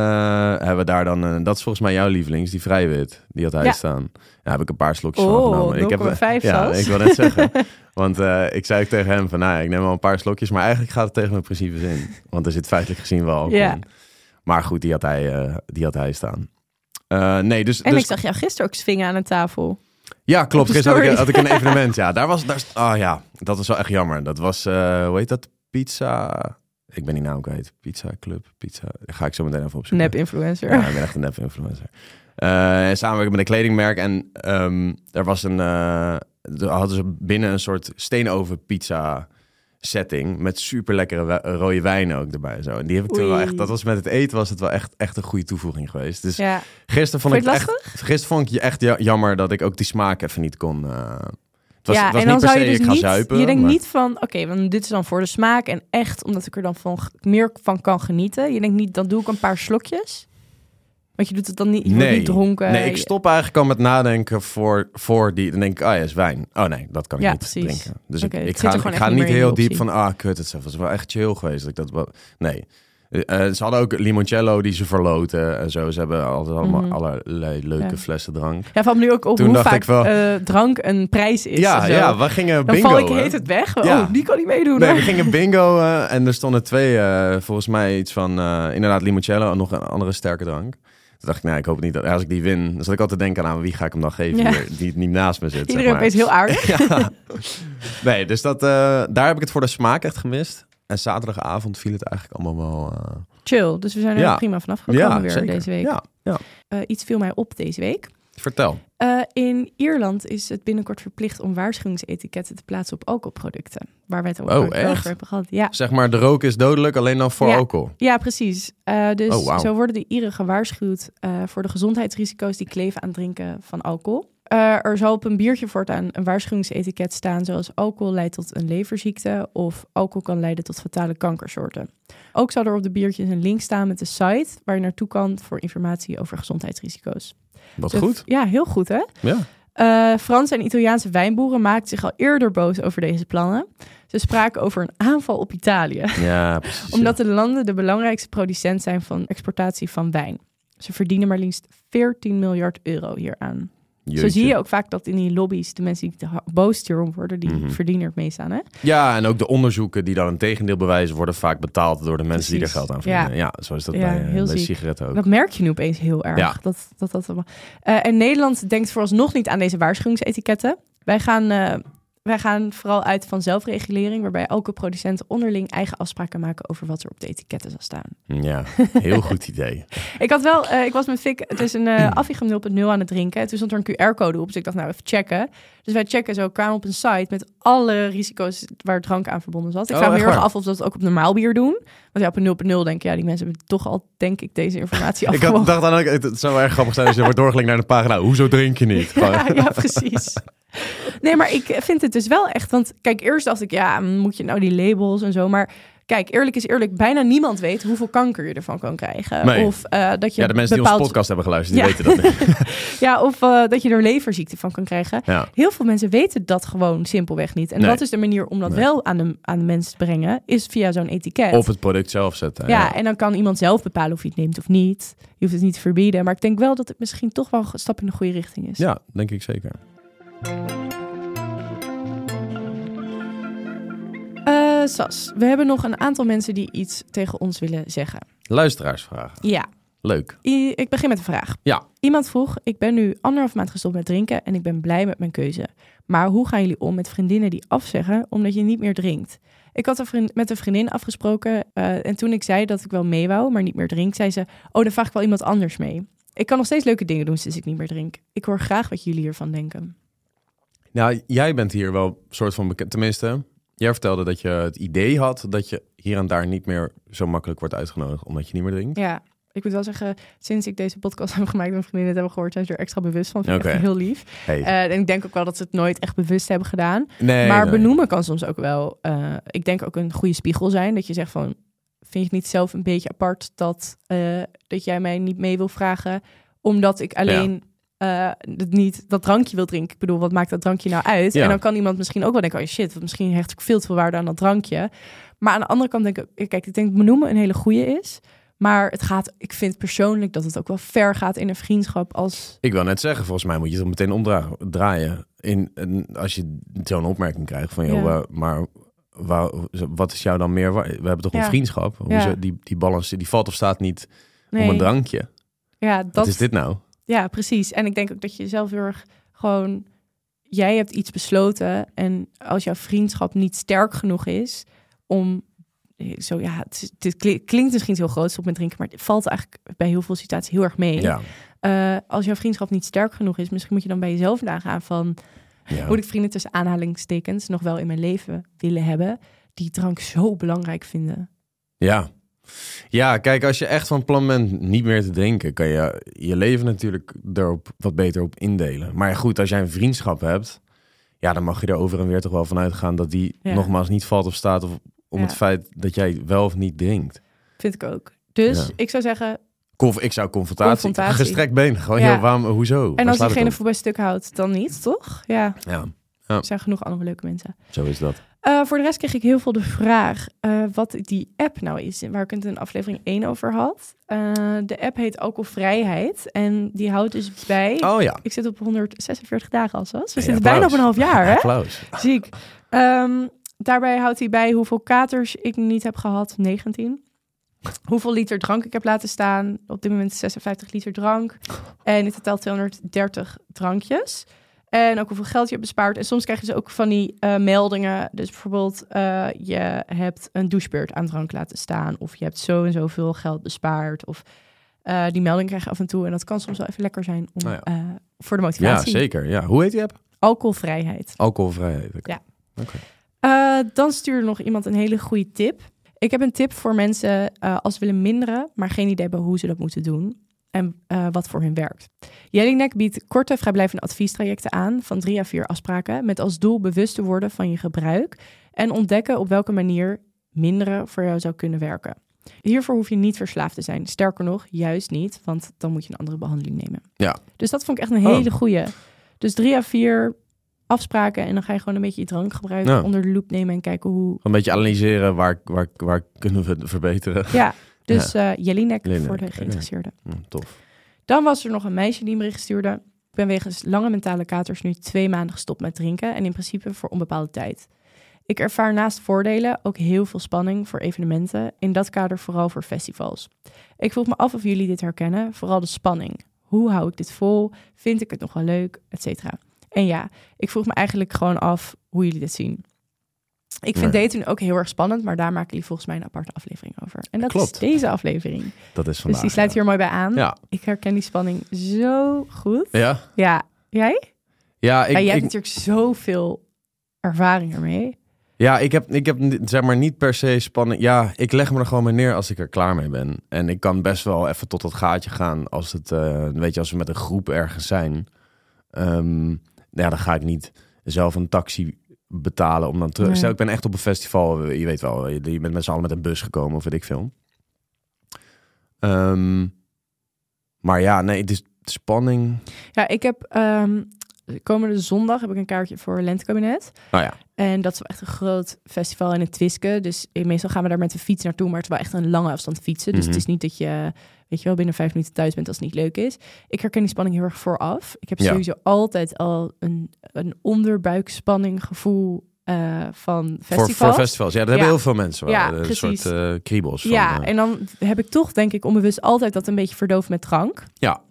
C: hebben we daar dan... eh, dat is volgens mij jouw lievelings, die vrijwit. Die had hij
B: Ja.
C: staan. Daar heb ik een paar slokjes van
B: Oh,
C: genomen. Ik heb,
B: 0,5
C: Ja,
B: zelfs.
C: ik wil net zeggen. Want eh, ik zei ook tegen hem van... Nou, ja, ik neem wel een paar slokjes. Maar eigenlijk gaat het tegen mijn principes in. Want er zit feitelijk gezien wel alcohol in. Maar goed, die had hij, eh, die had hij staan. Eh, nee, dus...
B: En
C: dus
B: ik zag jou gisteren ook swingen aan een tafel.
C: ja, klopt. Gisteren had ik,
B: story.
C: had ik een evenement. Ja, daar was... Daar, ah ja, dat was wel echt jammer. Dat was... eh, hoe heet dat? Pizza... Ik ben die naam kwijt. Pizza Club. Pizza... Ga ik zo meteen even opzoeken.
B: Nep-influencer.
C: Ja, ik ben echt een nep-influencer. Eh, en samenwerken met een kledingmerk. En ehm, er was een... er hadden ze binnen een soort steenoven pizza setting met super lekkere rode wijn ook erbij. Zo. En die heb ik toen wel echt... Dat was met het eten was het wel echt, echt een goede toevoeging geweest. Dus
B: Ja.
C: gisteren vond
B: Vond
C: ik echt... Gisteren vond ik je echt ja- jammer dat ik ook die smaak even niet kon... eh, het was,
B: ja,
C: het was
B: en dan
C: niet per
B: zou je dus niet,
C: zuipen.
B: je denkt
C: maar-
B: niet van, oké, want dit is dan voor de smaak en echt omdat ik er dan van, meer van kan genieten. Je denkt niet, dan doe ik een paar slokjes. Want je doet het dan niet, je
C: Nee.
B: niet dronken.
C: Nee, ik stop eigenlijk al met nadenken voor, voor die. Dan denk ik, oh ja, is wijn. Oh nee, dat kan ik
B: Ja,
C: niet
B: precies.
C: drinken. Dus ik, ga, ik ga
B: niet
C: heel
B: die
C: diep van, ah kut, het was wel echt chill geweest. Dat ik dat wel, nee. Eh, eh, ze hadden ook limoncello die ze verloten en zo. Ze hebben altijd allemaal
B: Mhm.
C: allerlei leuke
B: Ja.
C: flessen drank.
B: Ja, van nu ook op
C: Toen
B: hoe vaak
C: wel-
B: eh, drank een prijs is.
C: ja,
B: zo.
C: ja, we gingen
B: Dan
C: bingo.
B: val ik heet het weg.
C: Ja.
B: Oh, die kan niet meedoen.
C: Nee, we gingen bingo en er stonden twee, volgens mij iets van, inderdaad limoncello en nog een andere sterke drank. Toen dacht ik, nou, ik hoop niet dat als ik die win, dan zat ik altijd te denken aan wie ga ik hem dan geven
B: Ja.
C: hier, die niet naast me zit. zeg
B: Iedereen
C: maar.
B: opeens heel aardig.
C: Ja. Nee, dus dat, eh, daar heb ik het voor de smaak echt gemist. En zaterdagavond viel het eigenlijk allemaal wel... eh,
B: Chill. Dus we zijn er
C: Ja.
B: prima vanaf gekomen weer
C: zeker.
B: deze week.
C: Ja, ja.
B: Eh, iets viel mij op deze week.
C: Vertel.
B: Eh, in Ierland is het binnenkort verplicht om waarschuwingsetiketten te plaatsen op alcoholproducten. Waar wij het
C: Oh,
B: over
C: echt?
B: hebben gehad. Ja,
C: Zeg maar, de rook is dodelijk alleen dan voor
B: Ja.
C: alcohol.
B: ja precies. Eh, dus
C: Oh,
B: zo worden de Ieren gewaarschuwd eh, voor de gezondheidsrisico's die kleven aan het drinken van alcohol. Eh, er zal op een biertje voortaan een waarschuwingsetiket staan, zoals alcohol leidt tot een leverziekte of alcohol kan leiden tot fatale kankersoorten. Ook zal er op de biertjes een link staan met de site waar je naartoe kan voor informatie over gezondheidsrisico's.
C: Wat
B: De-
C: goed.
B: Ja, heel goed hè?
C: Ja.
B: Eh, Franse en Italiaanse wijnboeren maakten zich al eerder boos over deze plannen. Ze spraken over een aanval op Italië,
C: Ja, precies.
B: omdat de landen de belangrijkste producent zijn van exportatie van wijn. Ze verdienen maar liefst 14 miljard euro hieraan. Zo zie je ook vaak dat in die lobby's de mensen die boos hierom worden, die
C: Mhm.
B: verdienen er het meest aan. Hè?
C: Ja, en ook de onderzoeken die dan een tegendeel bewijzen, worden vaak betaald door de mensen die er geld aan verdienen. Ja, zo is dat
B: Ja,
C: bij, eh,
B: heel
C: bij sigaretten ook.
B: Dat merk je nu opeens heel erg.
C: Ja.
B: Dat, dat, dat, allemaal- Eh, en Nederland denkt vooralsnog niet aan deze waarschuwingsetiketten. Wij gaan, eh, wij gaan vooral uit van zelfregulering, waarbij elke producent onderling eigen afspraken maken over wat er op de etiketten zal staan.
C: Ja, heel goed idee.
B: Ik had wel, eh, ik was met Fik, het is een uh, Affigem 0.0 aan het drinken. Toen stond er een QR-code op, dus ik dacht nou even checken. Dus wij checken zo, kwamen op een site met alle risico's waar drank aan verbonden zat. Ik
C: Oh,
B: vraag me
C: echt
B: heel erg af of ze dat ook op normaal bier doen. Want ja, op een 0.0 denk ik, ja, die mensen hebben toch al, denk ik, deze informatie
C: Ik had, dacht dan ook, het zou erg grappig zijn als je wordt doorgelinkt naar de pagina. Hoezo drink je niet?
B: Ja, precies. Nee, maar ik vind het dus wel echt. Want kijk, eerst dacht ik, ja, moet je nou die labels en zo. Maar kijk, eerlijk is eerlijk, bijna niemand weet hoeveel kanker je ervan kan krijgen.
C: Nee.
B: Of eh, dat je
C: Ja, de mensen die onze podcast hebben geluisterd, die
B: Ja.
C: weten dat niet.
B: Ja, of eh, dat je er leverziekte van kan krijgen.
C: Ja.
B: Heel veel mensen weten dat gewoon simpelweg niet. En
C: Nee.
B: dat is de manier om dat
C: Nee.
B: wel aan de, aan de mensen te brengen, is via zo'n etiket.
C: Of het product zelf zetten.
B: ja, en dan kan iemand zelf bepalen of je het neemt of niet. Je hoeft het niet te verbieden. Maar ik denk wel dat het misschien toch wel een stap in de goede richting is.
C: ja, denk ik zeker.
B: Eh, Sas, we hebben nog een aantal mensen die iets tegen ons willen zeggen.
C: Luisteraarsvragen.
B: Ja,
C: Leuk.
B: I- ik begin met een vraag.
C: Ja.
B: Iemand vroeg, ik ben nu anderhalf maand gestopt met drinken en ik ben blij met mijn keuze. Maar hoe gaan jullie om met vriendinnen die afzeggen omdat je niet meer drinkt? Ik had een vriend, met een vriendin afgesproken eh, en toen ik zei dat ik wel mee wou, maar niet meer drink, zei ze, oh dan vraag ik wel iemand anders mee. Ik kan nog steeds leuke dingen doen sinds ik niet meer drink. Ik hoor graag wat jullie hiervan denken.
C: Nou, jij bent hier wel een soort van bekend. Tenminste, jij vertelde dat je het idee had dat je hier en daar niet meer zo makkelijk wordt uitgenodigd omdat je niet meer drinkt.
B: Ja, ik moet wel zeggen, sinds ik deze podcast heb gemaakt en mijn vriendinnen het hebben gehoord, zijn ze er extra bewust van. Vind ik
C: Oké.
B: echt heel lief.
C: Hey.
B: Eh, en ik denk ook wel dat ze het nooit echt bewust hebben gedaan.
C: nee,
B: maar
C: nee.
B: benoemen kan soms ook wel, eh, ik denk ook een goede spiegel zijn. Dat je zegt van, vind je het niet zelf een beetje apart dat, eh, dat jij mij niet mee wil vragen, omdat ik alleen het niet dat drankje wil drinken. Ik bedoel, wat maakt dat drankje nou uit?
C: Ja.
B: En dan kan iemand misschien ook wel denken, oh shit, misschien hecht ik veel te veel waarde aan dat drankje. Maar aan de andere kant denk ik, kijk, ik denk benoemen een hele goede is. Maar het gaat, ik vind persoonlijk dat het ook wel ver gaat in een vriendschap als
C: Ik wil net zeggen, volgens mij moet je het meteen omdraaien. In, als je zo'n opmerking krijgt van, joh,
B: Ja.
C: maar wa- wat is jou dan meer? We hebben toch een vriendschap? Hoezo, die, die balans, die valt of staat niet
B: nee,
C: om een drankje.
B: Ja, dat
C: Wat is dit nou?
B: Ja, precies. En ik denk ook dat je zelf heel erg gewoon... Jij hebt iets besloten en als jouw vriendschap niet sterk genoeg is om... Zo ja, het, klinkt misschien heel groot op met drinken, maar het valt eigenlijk bij heel veel situaties heel erg mee.
C: Ja.
B: Eh, als jouw vriendschap niet sterk genoeg is, misschien moet je dan bij jezelf nagaan van...
C: ja.
B: Moet ik vrienden tussen aanhalingstekens nog wel in mijn leven willen hebben die drank zo belangrijk vinden?
C: Ja. Ja, kijk, als je echt van plan bent niet meer te drinken, kan je je leven natuurlijk erop wat beter op indelen. Maar goed, als jij een vriendschap hebt, ja, dan mag je er over en weer toch wel van uitgaan dat die
B: Ja.
C: nogmaals niet valt of staat of om
B: Ja.
C: het feit dat jij wel of niet drinkt.
B: Vind ik ook. Dus
C: Ja.
B: ik zou zeggen,
C: Conf ik zou confrontatie,
B: Confrontatie.
C: gestrekt been, gewoon,
B: Ja.
C: waarom, hoezo?
B: En als diegene voorbij stuk houdt, dan niet, toch? Ja,
C: Ja,
B: er zijn genoeg andere leuke mensen.
C: zo is dat.
B: Eh, voor de rest kreeg ik heel veel de vraag eh, wat die app nou is, waar ik het in aflevering 1 over had. Eh, de app heet Alcoholvrijheid en die houdt dus bij...
C: Oh ja.
B: Ik zit op 146 dagen al, Sas. We zitten bijna op een half jaar, hè?
C: Applaus.
B: Ziek. Ehm, daarbij houdt hij bij hoeveel katers ik niet heb gehad, 19. Hoeveel liter drank ik heb laten staan. Op dit moment 56 liter drank. En in totaal 230 drankjes. En ook hoeveel geld je hebt bespaard. En soms krijg je dus ook van die eh, meldingen. Dus bijvoorbeeld, eh, je hebt een douchebeurt aan drank laten staan. Of je hebt zo en zoveel geld bespaard. Of eh, die melding krijg je af en toe. En dat kan soms wel even lekker zijn om,
C: Nou ja.
B: voor de
C: Ja,
B: motivatie.
C: zeker. Ja. Hoe heet die app?
B: Alcoholvrijheid.
C: Alcoholvrijheid.
B: Ja.
C: Oké.
B: Dan stuurde nog iemand een hele goede tip. Ik heb een tip voor mensen als ze willen minderen, maar geen idee hebben hoe ze dat moeten doen. En eh, wat voor hun werkt. Jelinek biedt korte vrijblijvende adviestrajecten aan van drie à vier afspraken met als doel bewust te worden van je gebruik en ontdekken op welke manier minderen voor jou zou kunnen werken. Hiervoor hoef je niet verslaafd te zijn. Sterker nog, juist niet, want dan moet je een andere behandeling nemen.
C: Ja.
B: Dus dat vond ik echt een
C: Oh.
B: hele goeie. Dus drie à vier afspraken en dan ga je gewoon een beetje je drankgebruik
C: Ja.
B: onder de loep nemen en kijken hoe.
C: Een beetje analyseren waar, waar, waar kunnen we het verbeteren.
B: Ja, dus eh Jelinek
C: Jelinek,
B: voor de geïnteresseerden.
C: Hm, tof.
B: Dan was er nog een meisje die me bericht stuurde. Ik ben wegens lange mentale katers nu twee maanden gestopt met drinken en in principe voor onbepaalde tijd. Ik ervaar naast voordelen ook heel veel spanning voor evenementen, in dat kader vooral voor festivals. Ik vroeg me af of jullie dit herkennen, vooral de spanning. Hoe hou ik dit vol? Vind ik het nog wel leuk? Etcetera. En ja, ik vroeg me eigenlijk gewoon af hoe jullie dit zien. Ik vind
C: Nee.
B: daten ook heel erg spannend, maar daar maken jullie volgens mij een aparte aflevering over. En dat
C: Klopt.
B: is deze aflevering.
C: Dat is
B: Dus
C: vandaag.
B: die sluit
C: ja.
B: hier mooi bij aan.
C: Ja.
B: Ik herken die spanning zo goed.
C: Ja?
B: Ja, jij?
C: Ja, ik,
B: ja, jij
C: ik,
B: hebt natuurlijk zoveel ervaring ermee.
C: ja, ik heb, ik heb zeg maar niet per se spanning. Ja, ik leg me er gewoon mee neer als ik er klaar mee ben. En ik kan best wel even tot dat gaatje gaan als het, eh, weet je, als we met een groep ergens zijn. Ja, dan ga ik niet zelf een taxi betalen om dan terug.
B: Nee.
C: Stel, ik ben echt op een festival. Je weet wel, je je bent met z'n allen met een bus gekomen of weet ik veel. Ehm, maar ja, nee, het is spanning.
B: Ja, ik heb ehm, komende zondag heb ik een kaartje voor Lentekabinet.
C: Nou ja,
B: En dat is wel echt een groot festival in het Twiske. Dus meestal gaan we daar met de fiets naartoe, maar het is wel echt een lange afstand fietsen. Dus
C: Mhm.
B: het is niet dat je, weet je wel, binnen vijf minuten thuis bent als het niet leuk is. Ik herken die spanning heel erg vooraf. Ik heb
C: Ja.
B: sowieso altijd al een, een onderbuikspanning gevoel eh, van festivals.
C: voor festivals. Ja, dat hebben heel veel mensen wel.
B: Ja,
C: een
B: precies.
C: soort eh, kriebels. Van,
B: ja,
C: eh,
B: en dan heb ik toch, denk ik, onbewust altijd dat een beetje verdoofd met drank.
C: Ja.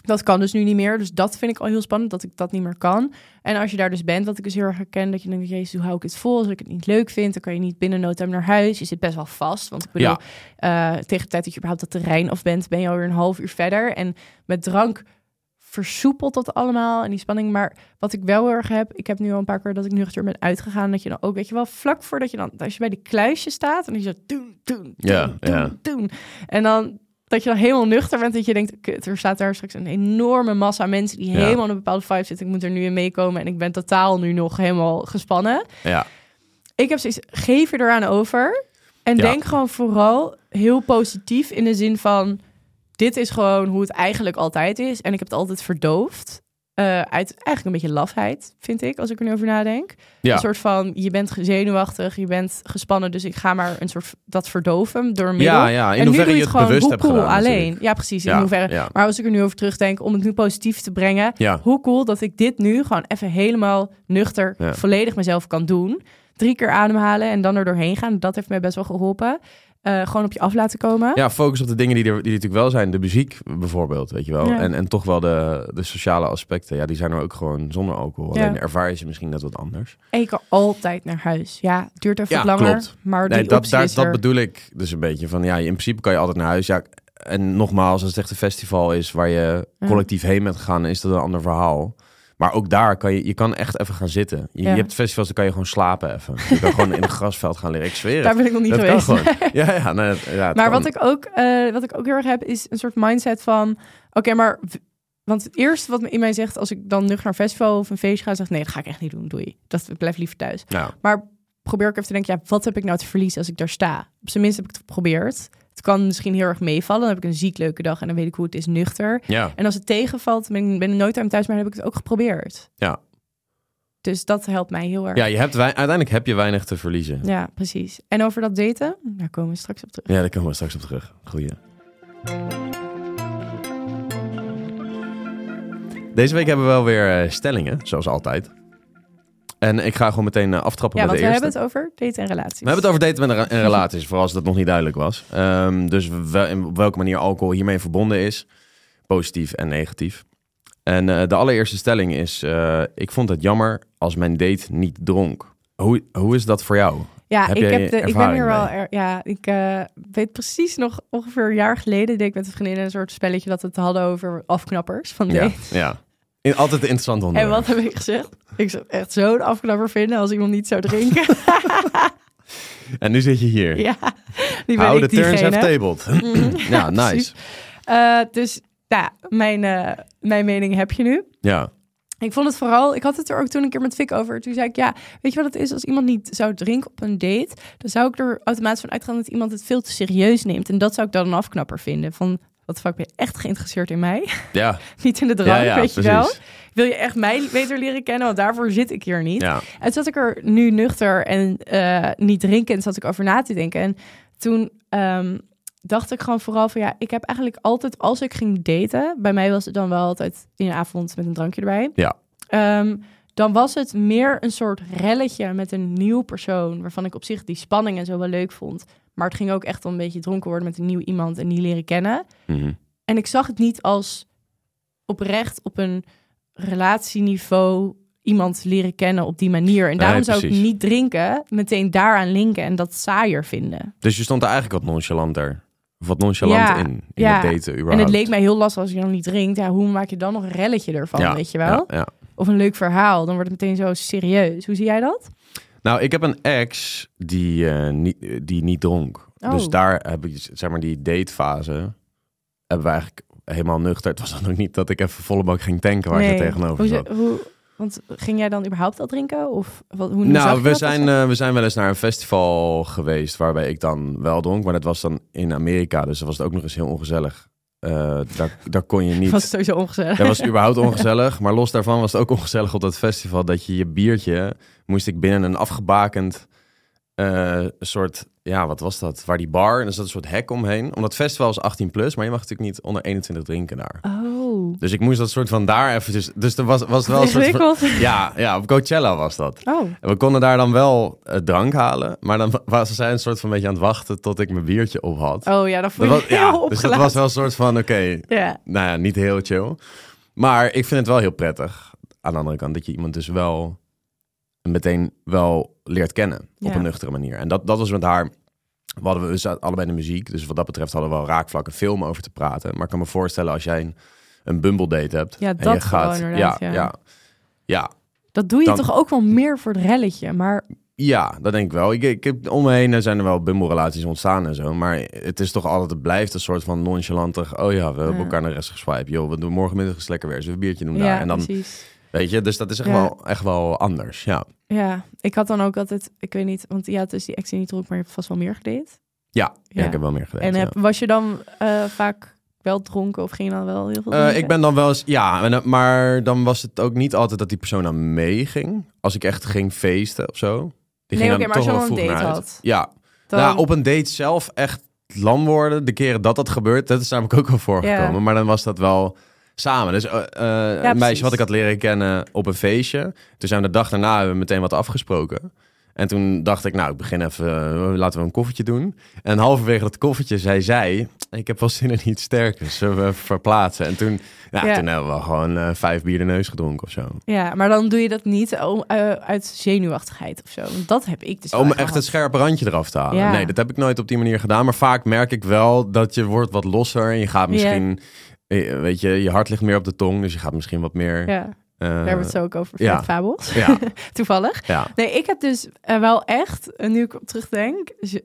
B: Dat kan dus nu niet meer. Dus dat vind ik al heel spannend, dat ik dat niet meer kan. En als je daar dus bent, wat ik dus heel erg herken, dat je denkt, jezus, hoe hou ik het vol? Als ik het niet leuk vind, dan kan je niet binnen no time naar huis. Je zit best wel vast. Want ik bedoel,
C: Ja.
B: eh, tegen de tijd dat je überhaupt dat terrein af bent, ben je alweer een half uur verder. En met drank versoepelt dat allemaal en die spanning. Maar wat ik wel heel erg heb, ik heb nu al een paar keer dat ik nuchter ben uitgegaan, dat je dan ook, weet je wel, vlak voordat je dan, als je bij die kluisje staat en je zo doen, doen,
C: Ja,
B: doen, doen,
C: ja.
B: doen. En dan dat je dan helemaal nuchter bent, dat je denkt, kut, er staat daar straks een enorme massa mensen die
C: Ja.
B: helemaal in een bepaalde vibe zitten. Ik moet er nu in meekomen en ik ben totaal nu nog helemaal gespannen.
C: ja.
B: Ik heb zoiets, geef je eraan over. En
C: Ja.
B: denk gewoon vooral heel positief in de zin van... dit is gewoon hoe het eigenlijk altijd is. En ik heb het altijd verdoofd. Eh, uit eigenlijk een beetje lafheid, vind ik, als ik er nu over nadenk.
C: Ja.
B: Een soort van, je bent zenuwachtig, je bent gespannen... dus ik ga maar een soort dat verdoven door middel.
C: Ja, ja, in
B: en nu doe
C: hoeverre
B: je
C: je
B: het
C: het
B: gewoon
C: bewust hebt
B: cool
C: gedaan.
B: alleen.
C: natuurlijk.
B: Ja, precies, in hoeverre.
C: ja.
B: Maar als ik er nu over terugdenk, om het nu positief te brengen...
C: Ja,
B: Hoe cool dat ik dit nu gewoon even helemaal nuchter, volledig mezelf kan doen. Drie keer ademhalen en dan er doorheen gaan. Dat heeft mij best wel geholpen. Eh, gewoon op je af laten komen.
C: ja, focus op de dingen die er, die er natuurlijk wel zijn. De muziek bijvoorbeeld, weet je wel.
B: Ja.
C: En, en toch wel de, de sociale aspecten. Ja, die zijn er ook gewoon zonder alcohol.
B: Ja.
C: Alleen ervaar je ze misschien net wat anders.
B: En je kan altijd naar huis. Ja, het duurt even
C: Ja,
B: langer.
C: klopt.
B: Maar die
C: Nee, dat, daar, dat bedoel ik dus een beetje. Van ja, in principe kan je altijd naar huis. Ja, en nogmaals, als het echt een festival is waar je collectief heen bent gegaan, is dat een ander verhaal. Maar ook daar kan je, je kan echt even gaan zitten. Je,
B: Ja.
C: je hebt festivals, dan kan je gewoon slapen even. Je kan gewoon in een grasveld gaan liggen. Ik zweer het.
B: Daar ben ik nog niet
C: dat
B: geweest.
C: kan gewoon. Ja, ja, nee, ja, het
B: maar
C: kan.
B: wat ik, ook, eh, wat ik ook heel erg heb, is een soort mindset van... Oké, maar... Want het eerste wat me in mij zegt, als ik dan nuchter naar een festival of een feestje ga, zegt nee, dat ga ik echt niet doen, doei. Dat ik blijf liever thuis.
C: Ja.
B: Maar probeer ik even te denken, ja, wat heb ik nou te verliezen als ik daar sta? Op zijn minst heb ik het geprobeerd. Het kan misschien heel erg meevallen. Dan heb ik een ziek leuke dag en dan weet ik hoe het is nuchter.
C: Ja,
B: En als het tegenvalt, ben ik, ben ik nooit aan thuis, maar dan heb ik het ook geprobeerd.
C: ja.
B: Dus dat helpt mij heel erg.
C: ja je hebt uiteindelijk heb je weinig te verliezen.
B: Ja, precies. En over dat daten, daar komen we straks op terug.
C: Ja, daar komen we straks op terug. Goeie. Deze week hebben we wel weer eh, stellingen, zoals altijd. En ik ga gewoon meteen eh, aftrappen
B: Ja,
C: met
B: want
C: de
B: we
C: eerste.
B: hebben het over daten en relaties.
C: We hebben het over daten en relaties, voor als dat nog niet duidelijk was. Ehm, dus wel, in op welke manier alcohol hiermee verbonden is. Positief en negatief. En eh, de allereerste stelling is... eh, ik vond het jammer als mijn date niet dronk. Hoe, hoe is dat voor jou?
B: Ja,
C: Heb
B: ik, heb de, ik ben hier wel. Er, ja, ik weet precies nog ongeveer een jaar geleden deed ik met een vriendin een soort spelletje dat we het hadden over afknappers van
C: Ja,
B: date.
C: ja. In, altijd een interessant
B: En
C: onderwerp.
B: wat heb ik gezegd? Ik zou echt zo'n afknapper vinden als iemand niet zou drinken.
C: En nu zit je hier.
B: ja, die ben
C: How
B: ik
C: the turns have tabled.
B: Mhm.
C: ja, nice.
B: Eh, dus ja, mijn, eh, mijn mening heb je nu.
C: Ja.
B: Ik vond het vooral, ik had het er ook toen een keer met Fik over. Toen zei ik, ja, weet je wat het is? Als iemand niet zou drinken op een date, dan zou ik er automatisch van uitgaan dat iemand het veel te serieus neemt. En dat zou ik dan een afknapper vinden. Van, wat fuck, ben je echt geïnteresseerd in mij?
C: Ja.
B: niet in de drank,
C: ja, ja,
B: weet je wel? Wil je echt mij beter leren kennen? Want daarvoor zit ik hier niet.
C: Ja.
B: En toen zat ik er nu nuchter en eh, niet drinkend, zat ik over na te denken. En toen ehm, dacht ik gewoon vooral van ja, ik heb eigenlijk altijd als ik ging daten, bij mij was het dan wel altijd in de avond met een drankje erbij.
C: Ja.
B: Ehm, dan was het meer een soort relletje met een nieuw persoon, waarvan ik op zich die spanning en zo wel leuk vond. Maar het ging ook echt om een beetje dronken worden met een nieuw iemand en die leren kennen.
C: Mhm.
B: En ik zag het niet als oprecht op een relatieniveau iemand leren kennen op die manier. En
C: Nee,
B: daarom zou ik niet drinken, meteen daaraan linken en dat saaier vinden.
C: Dus je stond er eigenlijk wat nonchalanter. Wat nonchalant
B: Ja,
C: in, in
B: ja.
C: het daten überhaupt.
B: En het leek mij heel lastig als je dan niet drinkt. Ja, hoe maak je dan nog een relletje ervan,
C: ja,
B: weet je wel? Of een leuk verhaal, dan wordt het meteen zo serieus. Hoe zie jij dat?
C: Nou, ik heb een ex die, eh, niet, die niet dronk.
B: Oh.
C: Dus daar heb ik, zeg maar, die datefase hebben we eigenlijk helemaal nuchter. Het was dan ook niet dat ik even volle bak ging tanken waar ze tegenover
B: hoe,
C: zat.
B: hoe, want ging jij dan überhaupt al drinken? Of wat, hoe,
C: Nou, we zijn, eh, we zijn wel eens naar een festival geweest waarbij ik dan wel dronk. Maar dat was dan in Amerika, dus dat was het ook nog eens heel ongezellig. Eh, daar, daar kon je niet...
B: was het sowieso ongezellig.
C: Dat was überhaupt ongezellig. Maar los daarvan was het ook ongezellig op dat festival. Dat je je biertje moest ik binnen een afgebakend eh, soort... Ja, wat was dat? Waar die bar, en er zat een soort hek omheen. Omdat festival is 18 plus, maar je mag natuurlijk niet onder 21 drinken daar.
B: Oh.
C: Dus ik moest dat soort van daar eventjes... Dus er was, was wel een soort van... Ja, ja, op Coachella was dat.
B: Oh.
C: En we konden daar dan wel eh, drank halen. Maar dan was zij een soort van beetje aan het wachten tot ik mijn biertje op had.
B: Oh ja, dan voel
C: Dat
B: je
C: was- ja, dus dat was wel een soort van, oké,
B: Ja.
C: nou ja, niet heel chill. Maar ik vind het wel heel prettig. Aan de andere kant dat je iemand dus wel meteen wel leert kennen op een nuchtere manier. En dat, dat was met haar. We hadden we allebei de muziek, dus wat dat betreft hadden we wel raakvlakken film over te praten. Maar ik kan me voorstellen als jij een, een Bumble date hebt.
B: Ja,
C: en
B: dat
C: je gaat, ja,
B: ja.
C: ja, ja,
B: Dat doe je
C: Dan-
B: toch ook wel meer voor het relletje. Maar
C: ja, dat denk ik wel. Ik, ik heb om me heen zijn er wel Bumble-relaties ontstaan en zo. Maar het is toch altijd, het blijft een soort van nonchalantig. Oh ja, we hebben
B: Ja.
C: elkaar naar de rest geswipe. Joh, we doen morgenmiddag eens lekker weer. We een biertje doen daar?
B: ja,
C: En dan,
B: precies.
C: Weet je, dus dat is echt,
B: Ja.
C: wel, echt wel anders. Ja,
B: Ja, ik had dan ook altijd, ik weet niet, want ja, is die die niet dronk, maar je hebt vast wel meer gedate.
C: ja, ja.
B: Ja.
C: ik heb wel meer gedaan.
B: en heb, was je dan eh, vaak wel dronken of ging je dan wel heel veel
C: Eh, ik ben dan wel eens, ja, eh, maar dan was het ook niet altijd dat die persoon aan meeging. Als ik echt ging feesten of zo. Die
B: Nee,
C: ging dan
B: maar
C: toch
B: als je
C: wel
B: een date had,
C: Ja,
B: Dan,
C: nou, op een date zelf echt lam worden. De keren dat dat gebeurt, dat is namelijk ook wel voorgekomen.
B: Ja.
C: Maar dan was dat wel samen. Dus eh, een meisje
B: precies.
C: wat ik had leren kennen op een feestje. Toen zijn we de dag daarna hebben we meteen wat afgesproken. En toen dacht ik, nou, ik begin even, eh, laten we een koffietje doen. En halverwege dat koffietje zei zij, ik heb wel zin in iets sterkers, zullen we verplaatsen? En toen, ja,
B: Ja.
C: toen hebben we gewoon vijf bier de neus gedronken of zo.
B: ja, maar dan doe je dat niet om, eh, uit zenuwachtigheid of zo. Want dat heb ik dus
C: Om echt het scherpe randje eraf te halen.
B: Ja.
C: Nee, dat heb ik nooit op die manier gedaan. Maar vaak merk ik wel dat je wordt wat losser. En je gaat misschien, weet je, je hart ligt meer op de tong. Dus je gaat misschien wat meer...
B: Ja,
C: eh,
B: daar hebben we het zo ook over.
C: ja.
B: Ja. Fabels,
C: ja,
B: toevallig.
C: ja.
B: Nee, ik heb dus eh, wel echt, en nu ik op terugdenk, dus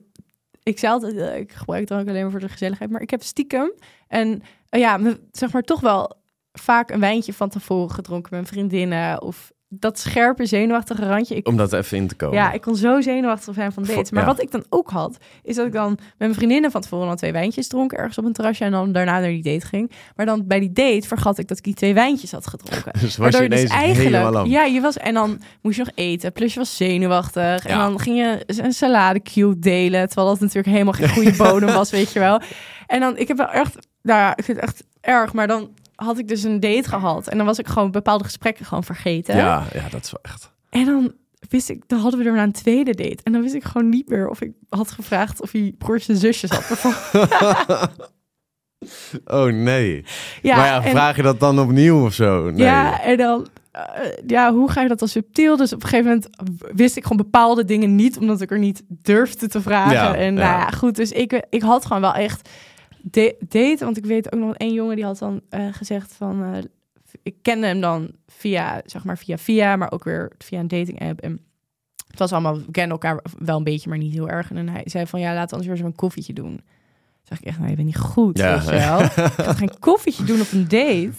B: ik zei altijd, eh, ik gebruik drank alleen maar voor de gezelligheid, maar ik heb stiekem en eh, ja, zeg maar toch wel vaak een wijntje van tevoren gedronken met mijn vriendinnen of dat scherpe zenuwachtige randje. Ik,
C: Om dat even in te komen.
B: ja, ik kon zo zenuwachtig zijn van dates. Maar
C: ja.
B: wat ik dan ook had, is dat ik dan met mijn vriendinnen van tevoren al twee wijntjes dronk ergens op een terrasje en dan daarna naar die date ging. Maar dan bij die date vergat ik dat ik die twee wijntjes had gedronken.
C: Dus was je
B: Waardoor je
C: ineens
B: dus eigenlijk, ja, je was en dan moest je nog eten, plus je was zenuwachtig en dan ging je een salade cube delen, terwijl dat natuurlijk helemaal geen goede bodem was, weet je wel. En dan, ik heb wel echt, nou ja, ik vind het echt erg, maar dan had ik dus een date gehad en dan was ik gewoon bepaalde gesprekken gewoon vergeten.
C: Ja, ja, dat is wel echt...
B: En dan wist ik, dan hadden we er een tweede date en dan wist ik gewoon niet meer of ik had gevraagd of hij broers en zusjes had.
C: Oh nee.
B: ja,
C: maar ja,
B: en-
C: vraag je dat dan opnieuw of zo? Nee.
B: Ja, en dan, eh, ja, hoe ga je dat dan subtiel? Dus op een gegeven moment wist ik gewoon bepaalde dingen niet, omdat ik er niet durfde te vragen.
C: Ja,
B: en
C: ja.
B: nou ja, goed, dus ik, ik had gewoon wel echt de- date, want ik weet ook nog één jongen die had dan eh, gezegd van, eh, ik kende hem dan via, zeg maar via via, maar ook weer via een dating app en het was allemaal, we kennen elkaar wel een beetje, maar niet heel erg. En hij zei van, ja, laten we anders weer zo'n koffietje doen. zeg ik echt, nou, je bent niet goed,
C: Ja.
B: weet je wel. Ik ga geen koffietje doen op een date.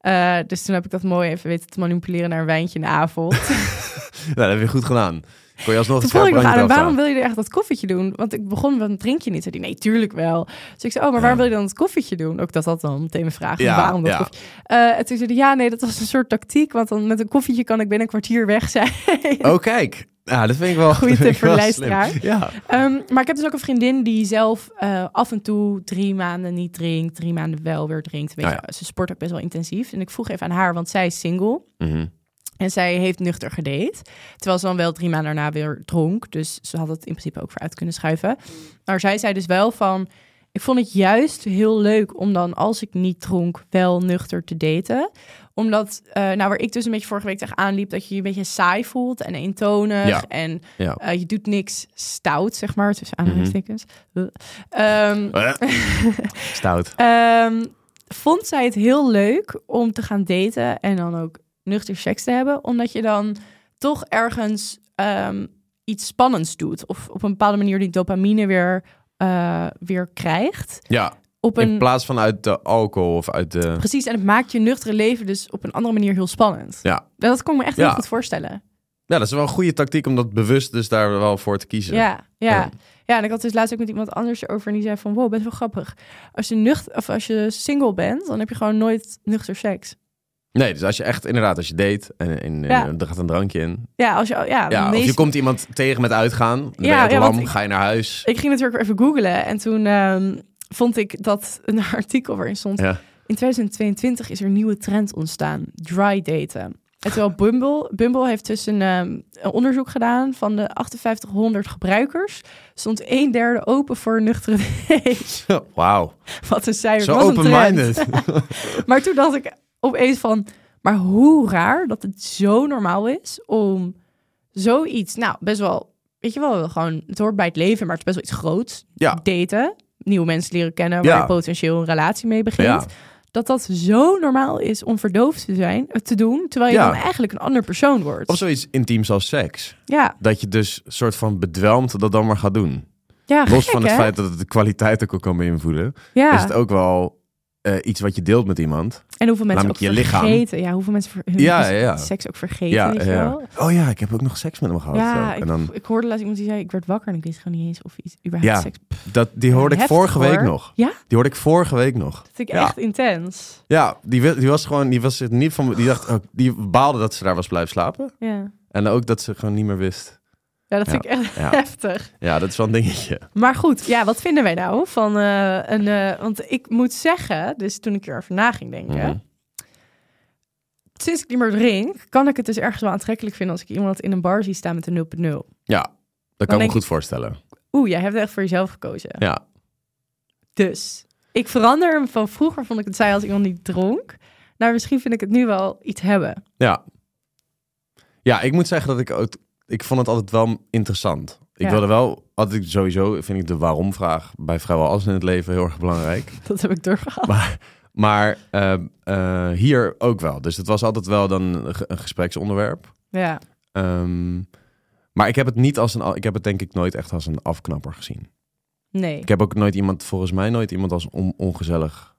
B: Eh, dus toen heb ik dat mooi even weten te manipuleren naar een wijntje in de avond.
C: Nou, dat heb je goed gedaan. Kon je alsnog
B: Toen vroeg ik nog aan waarom wil je er echt dat koffietje doen? Want ik begon met, drink je niet? Zei hij, nee, tuurlijk wel. Dus ik zei, oh, maar waarom wil je dan het koffietje doen? Ook dat had dan meteen mijn vraag,
C: Ja,
B: waarom dat
C: ja.
B: Eh, en toen zei hij, ja, nee, dat was een soort tactiek. Want dan met een koffietje kan ik binnen een kwartier weg zijn.
C: Oh, kijk. Ja, dat vind ik wel vind
B: tip voor de
C: wel slim.
B: luisteraar.
C: Ja.
B: Ehm, maar ik heb dus ook een vriendin die zelf eh, af en toe drie maanden niet drinkt, drie maanden wel weer drinkt. Weet
C: Ah,
B: je, Ze sport ook best wel intensief. En ik vroeg even aan haar, want zij is single.
C: Mhm.
B: En zij heeft nuchter gedate. Terwijl ze dan wel drie maanden daarna weer dronk. Dus ze had het in principe ook vooruit kunnen schuiven. Maar zij zei dus wel van... Ik vond het juist heel leuk om dan, als ik niet dronk, wel nuchter te daten. Omdat, eh, nou waar ik dus een beetje vorige week tegenaan liep... dat je je een beetje saai voelt en eentonig.
C: Ja.
B: En
C: Ja.
B: eh, je doet niks stout, zeg maar, tussen aanhalingstekens. Ehm,
C: Eh, Stout.
B: Ehm, vond zij het heel leuk om te gaan daten en dan ook nuchter seks te hebben, omdat je dan toch ergens ehm, iets spannends doet of op een bepaalde manier die dopamine weer, eh, weer krijgt.
C: Ja,
B: Op
C: in
B: een,
C: plaats van uit de alcohol of uit de...
B: precies, en het maakt je nuchtere leven dus op een andere manier heel spannend.
C: Ja.
B: Dat kan ik me echt
C: Ja.
B: heel goed voorstellen.
C: ja, dat is wel een goede tactiek om dat bewust dus daar wel voor te kiezen.
B: Ja, ja.
C: Ja.
B: ja. en ik had dus laatst ook met iemand anders over en die zei van, wow, best wel grappig. Als je nuchter of als je single bent, dan heb je gewoon nooit nuchter seks.
C: Nee, dus als je echt inderdaad, als je date en, en
B: Ja.
C: eh, er gaat een drankje in.
B: Ja, als je, ja,
C: Ja, of
B: meest-
C: je komt iemand tegen met uitgaan. Dan ben je
B: Ja,
C: lam,
B: ik-
C: ga je naar huis.
B: Ik ging natuurlijk even googlen en toen ehm, vond ik dat een artikel waarin stond... In 2022 is er een nieuwe trend ontstaan, dry daten. En terwijl Bumble, Bumble heeft dus een, ehm, een onderzoek gedaan van de 5800 gebruikers, stond een derde open voor nuchtere date.
C: Wauw,
B: Wat een cijfer.
C: zo open-minded.
B: Maar toen dacht ik opeens van, maar hoe raar dat het zo normaal is om zoiets, nou best wel, weet je wel, gewoon, het hoort bij het leven, maar het is best wel iets groots.
C: Ja.
B: Daten, nieuwe mensen leren kennen, waar
C: Ja.
B: je potentieel een relatie mee begint.
C: Ja.
B: Dat dat zo normaal is om verdoofd te zijn, eh, te doen, terwijl je dan eigenlijk een ander persoon wordt.
C: Of zoiets intiems als seks.
B: Ja,
C: Dat je dus soort van bedwelmd dat dan maar gaat doen.
B: ja
C: Los
B: gek,
C: van het
B: hè?
C: feit dat het de kwaliteit ook kan beïnvloeden.
B: ja.
C: Is het ook wel eh, iets wat je deelt met iemand.
B: En hoeveel mensen ook
C: je lichaam.
B: vergeten. Ja, hoeveel mensen hun
C: Ja, ja, ja.
B: seks ook vergeten,
C: Ja,
B: weet je
C: ja.
B: wel?
C: Oh ja, ik heb ook nog seks met hem gehad.
B: Ja,
C: En dan,
B: ik hoorde laatst iemand die zei, ik werd wakker en ik wist gewoon niet eens of iets überhaupt
C: Ja.
B: seks...
C: dat, die hoorde ik vorige week nog.
B: Ja?
C: Die hoorde ik vorige week nog.
B: Dat vind ik echt intens.
C: Ja, die, die was gewoon, die was het niet van, die dacht, oh, die baalde dat ze daar was blijven slapen.
B: Ja,
C: En ook dat ze gewoon niet meer wist.
B: Ja dat vind ik echt heftig.
C: Ja, dat is wel een dingetje.
B: Maar goed, ja, wat vinden wij nou van eh, een... eh, want ik moet zeggen, dus toen ik erover na ging denken...
C: Mhm.
B: Sinds ik niet meer drink, kan ik het dus ergens wel aantrekkelijk vinden... als ik iemand in een bar zie staan met een 0.0.
C: Ja, dat kan ik me goed voorstellen.
B: Oeh, jij hebt echt voor jezelf gekozen.
C: Ja,
B: Dus ik verander hem van vroeger vond ik het zij als iemand niet dronk... naar misschien vind ik het nu wel iets hebben.
C: ja. Ja, ik moet zeggen dat ik ook, ik vond het altijd wel interessant. Ik
B: Ja.
C: wilde wel, altijd sowieso, vind ik de waarom-vraag bij vrijwel alles in het leven heel erg belangrijk.
B: Dat heb ik doorgehad.
C: Maar, maar eh, eh, hier ook wel. Dus het was altijd wel dan een, ge- een gespreksonderwerp.
B: Ja,
C: Ehm, maar ik heb het niet als een, ik heb het denk ik nooit echt als een afknapper gezien.
B: nee.
C: Ik heb ook nooit iemand, volgens mij nooit iemand als on- ongezellig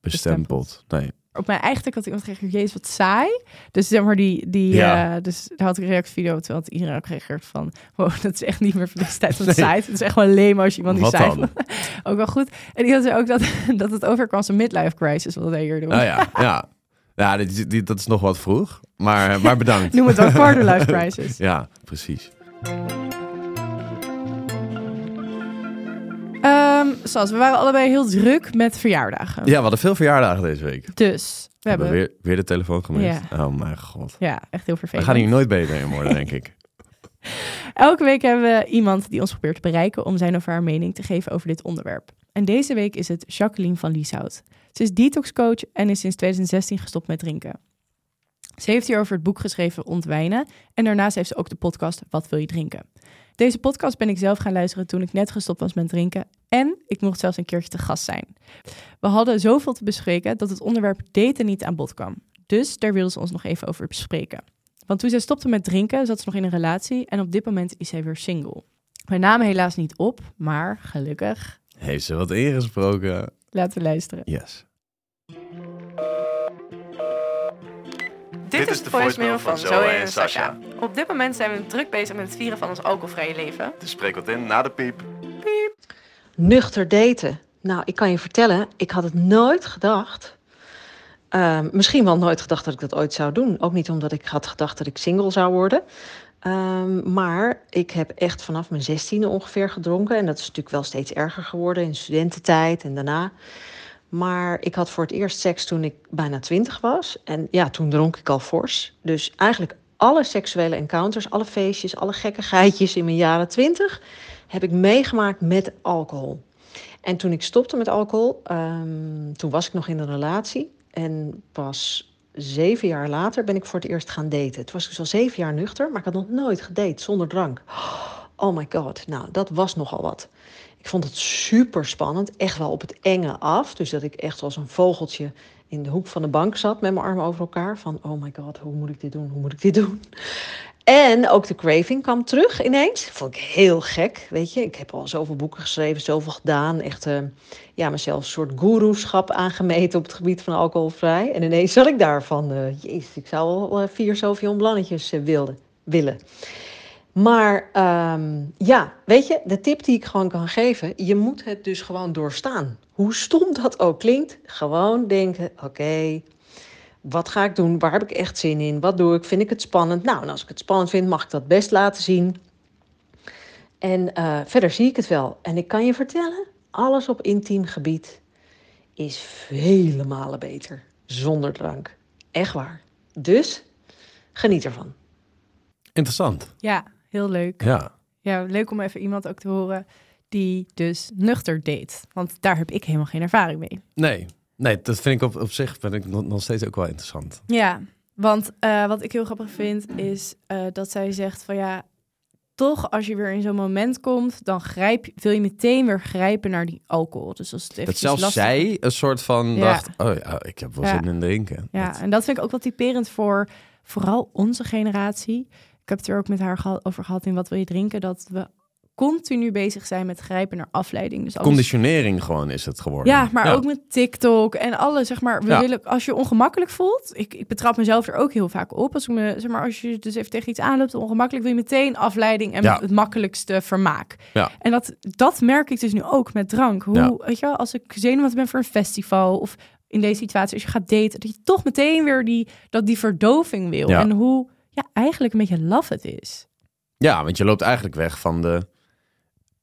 C: bestempeld. Nee.
B: Op mijn eigen tik had iemand gereageerd, jezus, wat saai. Dus zeg maar die, die
C: Ja.
B: eh, dus daar had ik een reactievideo, terwijl had iedereen ook van, wow, dat is echt niet meer voor deze tijd van
C: Nee.
B: saai. Het is echt gewoon leem als je iemand die saai. Ook wel goed. En die had zei ook dat, dat het overkwam als een midlife crisis, wat wij hier doen.
C: Nou ja, ja. Ja, dit, dit- dat is nog wat vroeg. Maar, maar bedankt.
B: Noem het wel quarter life crisis.
C: Ja, precies.
B: Ehm zoals, we waren allebei heel druk met verjaardagen.
C: Ja, we hadden veel verjaardagen deze week.
B: Dus, we
C: We hebben
B: hebben,
C: weer, weer de telefoon gemist. Oh mijn god.
B: ja, echt heel
C: We
B: vervelend.
C: gaan hier nooit beter in worden, denk ik.
B: Elke week hebben we iemand die ons probeert te bereiken om zijn of haar mening te geven over dit onderwerp. En deze week is het Jacqueline van Lieshout. Ze is detoxcoach en is sinds 2016 gestopt met drinken. Ze heeft hierover het boek geschreven Ontwijnen en daarnaast heeft ze ook de podcast Wat wil je drinken? Deze podcast ben ik zelf gaan luisteren toen ik net gestopt was met drinken en ik mocht zelfs een keertje te gast zijn. We hadden zoveel te bespreken dat het onderwerp daten niet aan bod kwam. Dus daar wilden ze ons nog even over bespreken. Want toen zij stopte met drinken, zat ze nog in een relatie en op dit moment is zij weer single. We namen helaas niet op, maar gelukkig
C: Heeft ze wat ingesproken?
B: Laten we luisteren.
C: Yes.
B: Dit is de voicemail van Zoe en Sasha. Op dit moment zijn we druk bezig met het vieren van ons alcoholvrije leven.
C: Dus spreek wat in na de piep.
A: Nuchter daten. Nou, ik kan je vertellen, ik had het nooit gedacht. Ehm, misschien wel nooit gedacht dat ik dat ooit zou doen. Ook niet omdat ik had gedacht dat ik single zou worden. Ehm, maar ik heb echt vanaf mijn zestiende ongeveer gedronken. En dat is natuurlijk wel steeds erger geworden in studententijd en daarna. Maar ik had voor het eerst seks toen ik bijna twintig was. En ja, toen dronk ik al fors. Dus eigenlijk alle seksuele encounters, alle feestjes, alle gekkigheidjes in mijn jaren twintig... heb ik meegemaakt met alcohol. En toen ik stopte met alcohol, ehm, toen was ik nog in een relatie. En pas zeven jaar later ben ik voor het eerst gaan daten. Het was dus al zeven jaar nuchter, maar ik had nog nooit gedate zonder drank. Oh my god, nou, dat was nogal wat. Ik vond het super spannend, echt wel op het enge af. Dus dat ik echt als een vogeltje in de hoek van de bank zat met mijn armen over elkaar. Van, oh my god, hoe moet ik dit doen? Hoe moet ik dit doen? En ook de craving kwam terug ineens. Vond ik heel gek, weet je. Ik heb al zoveel boeken geschreven, zoveel gedaan. Echt, uh, ja, mezelf een soort goeroeschap aangemeten op het gebied van alcoholvrij. En ineens zat ik daar van, uh, jezus, ik zou wel uh, vier zoveel blannetjes wilde, willen. Maar um, ja, weet je, de tip die ik gewoon kan geven, je moet het dus gewoon doorstaan. Hoe stom dat ook klinkt, gewoon denken, oké, okay, wat ga ik doen? Waar heb ik echt zin in? Wat doe ik? Vind ik het spannend? Nou, en als ik het spannend vind, mag ik dat best laten zien. En uh, verder zie ik het wel. En ik kan je vertellen, alles op intiem gebied is vele malen beter zonder drank. Echt waar. Dus geniet ervan.
C: Interessant.
B: Ja, heel leuk.
C: Ja.
B: Ja, leuk om even iemand ook te horen die dus nuchter deed. Want daar heb ik helemaal geen ervaring mee.
C: Nee, Nee, dat vind ik op, op zich ben ik nog, nog steeds ook wel interessant.
B: Ja, want uh, wat ik heel grappig vind is uh, dat zij zegt van ja, toch als je weer in zo'n moment komt, dan grijp, wil je meteen weer grijpen naar die alcohol. Dus als het
C: dat zelfs lastig... zij een soort van ja. dacht, oh ja, ik heb wel ja. zin in drinken.
B: Ja,
C: dat...
B: en dat vind ik ook wel typerend voor vooral onze generatie. Ik heb het er ook met haar over gehad in wat wil je drinken, dat we continu bezig zijn met grijpen naar afleiding. Dus alles...
C: Conditionering gewoon is het geworden.
B: Ja, maar ook met TikTok en alles. Zeg maar, we ja. willen, als je ongemakkelijk voelt, ik, ik betrap mezelf er ook heel vaak op. Als, ik me, zeg maar, als je dus even tegen iets aanloopt, ongemakkelijk, wil je meteen afleiding en het makkelijkste vermaak.
C: Ja.
B: En dat, dat merk ik dus nu ook met drank. Hoe, weet je wel, als ik zenuwachtig ben voor een festival of in deze situatie, als je gaat daten, dat je toch meteen weer die, dat die verdoving wil. En hoe ja, eigenlijk een beetje laf het is.
C: Ja, want je loopt eigenlijk weg van de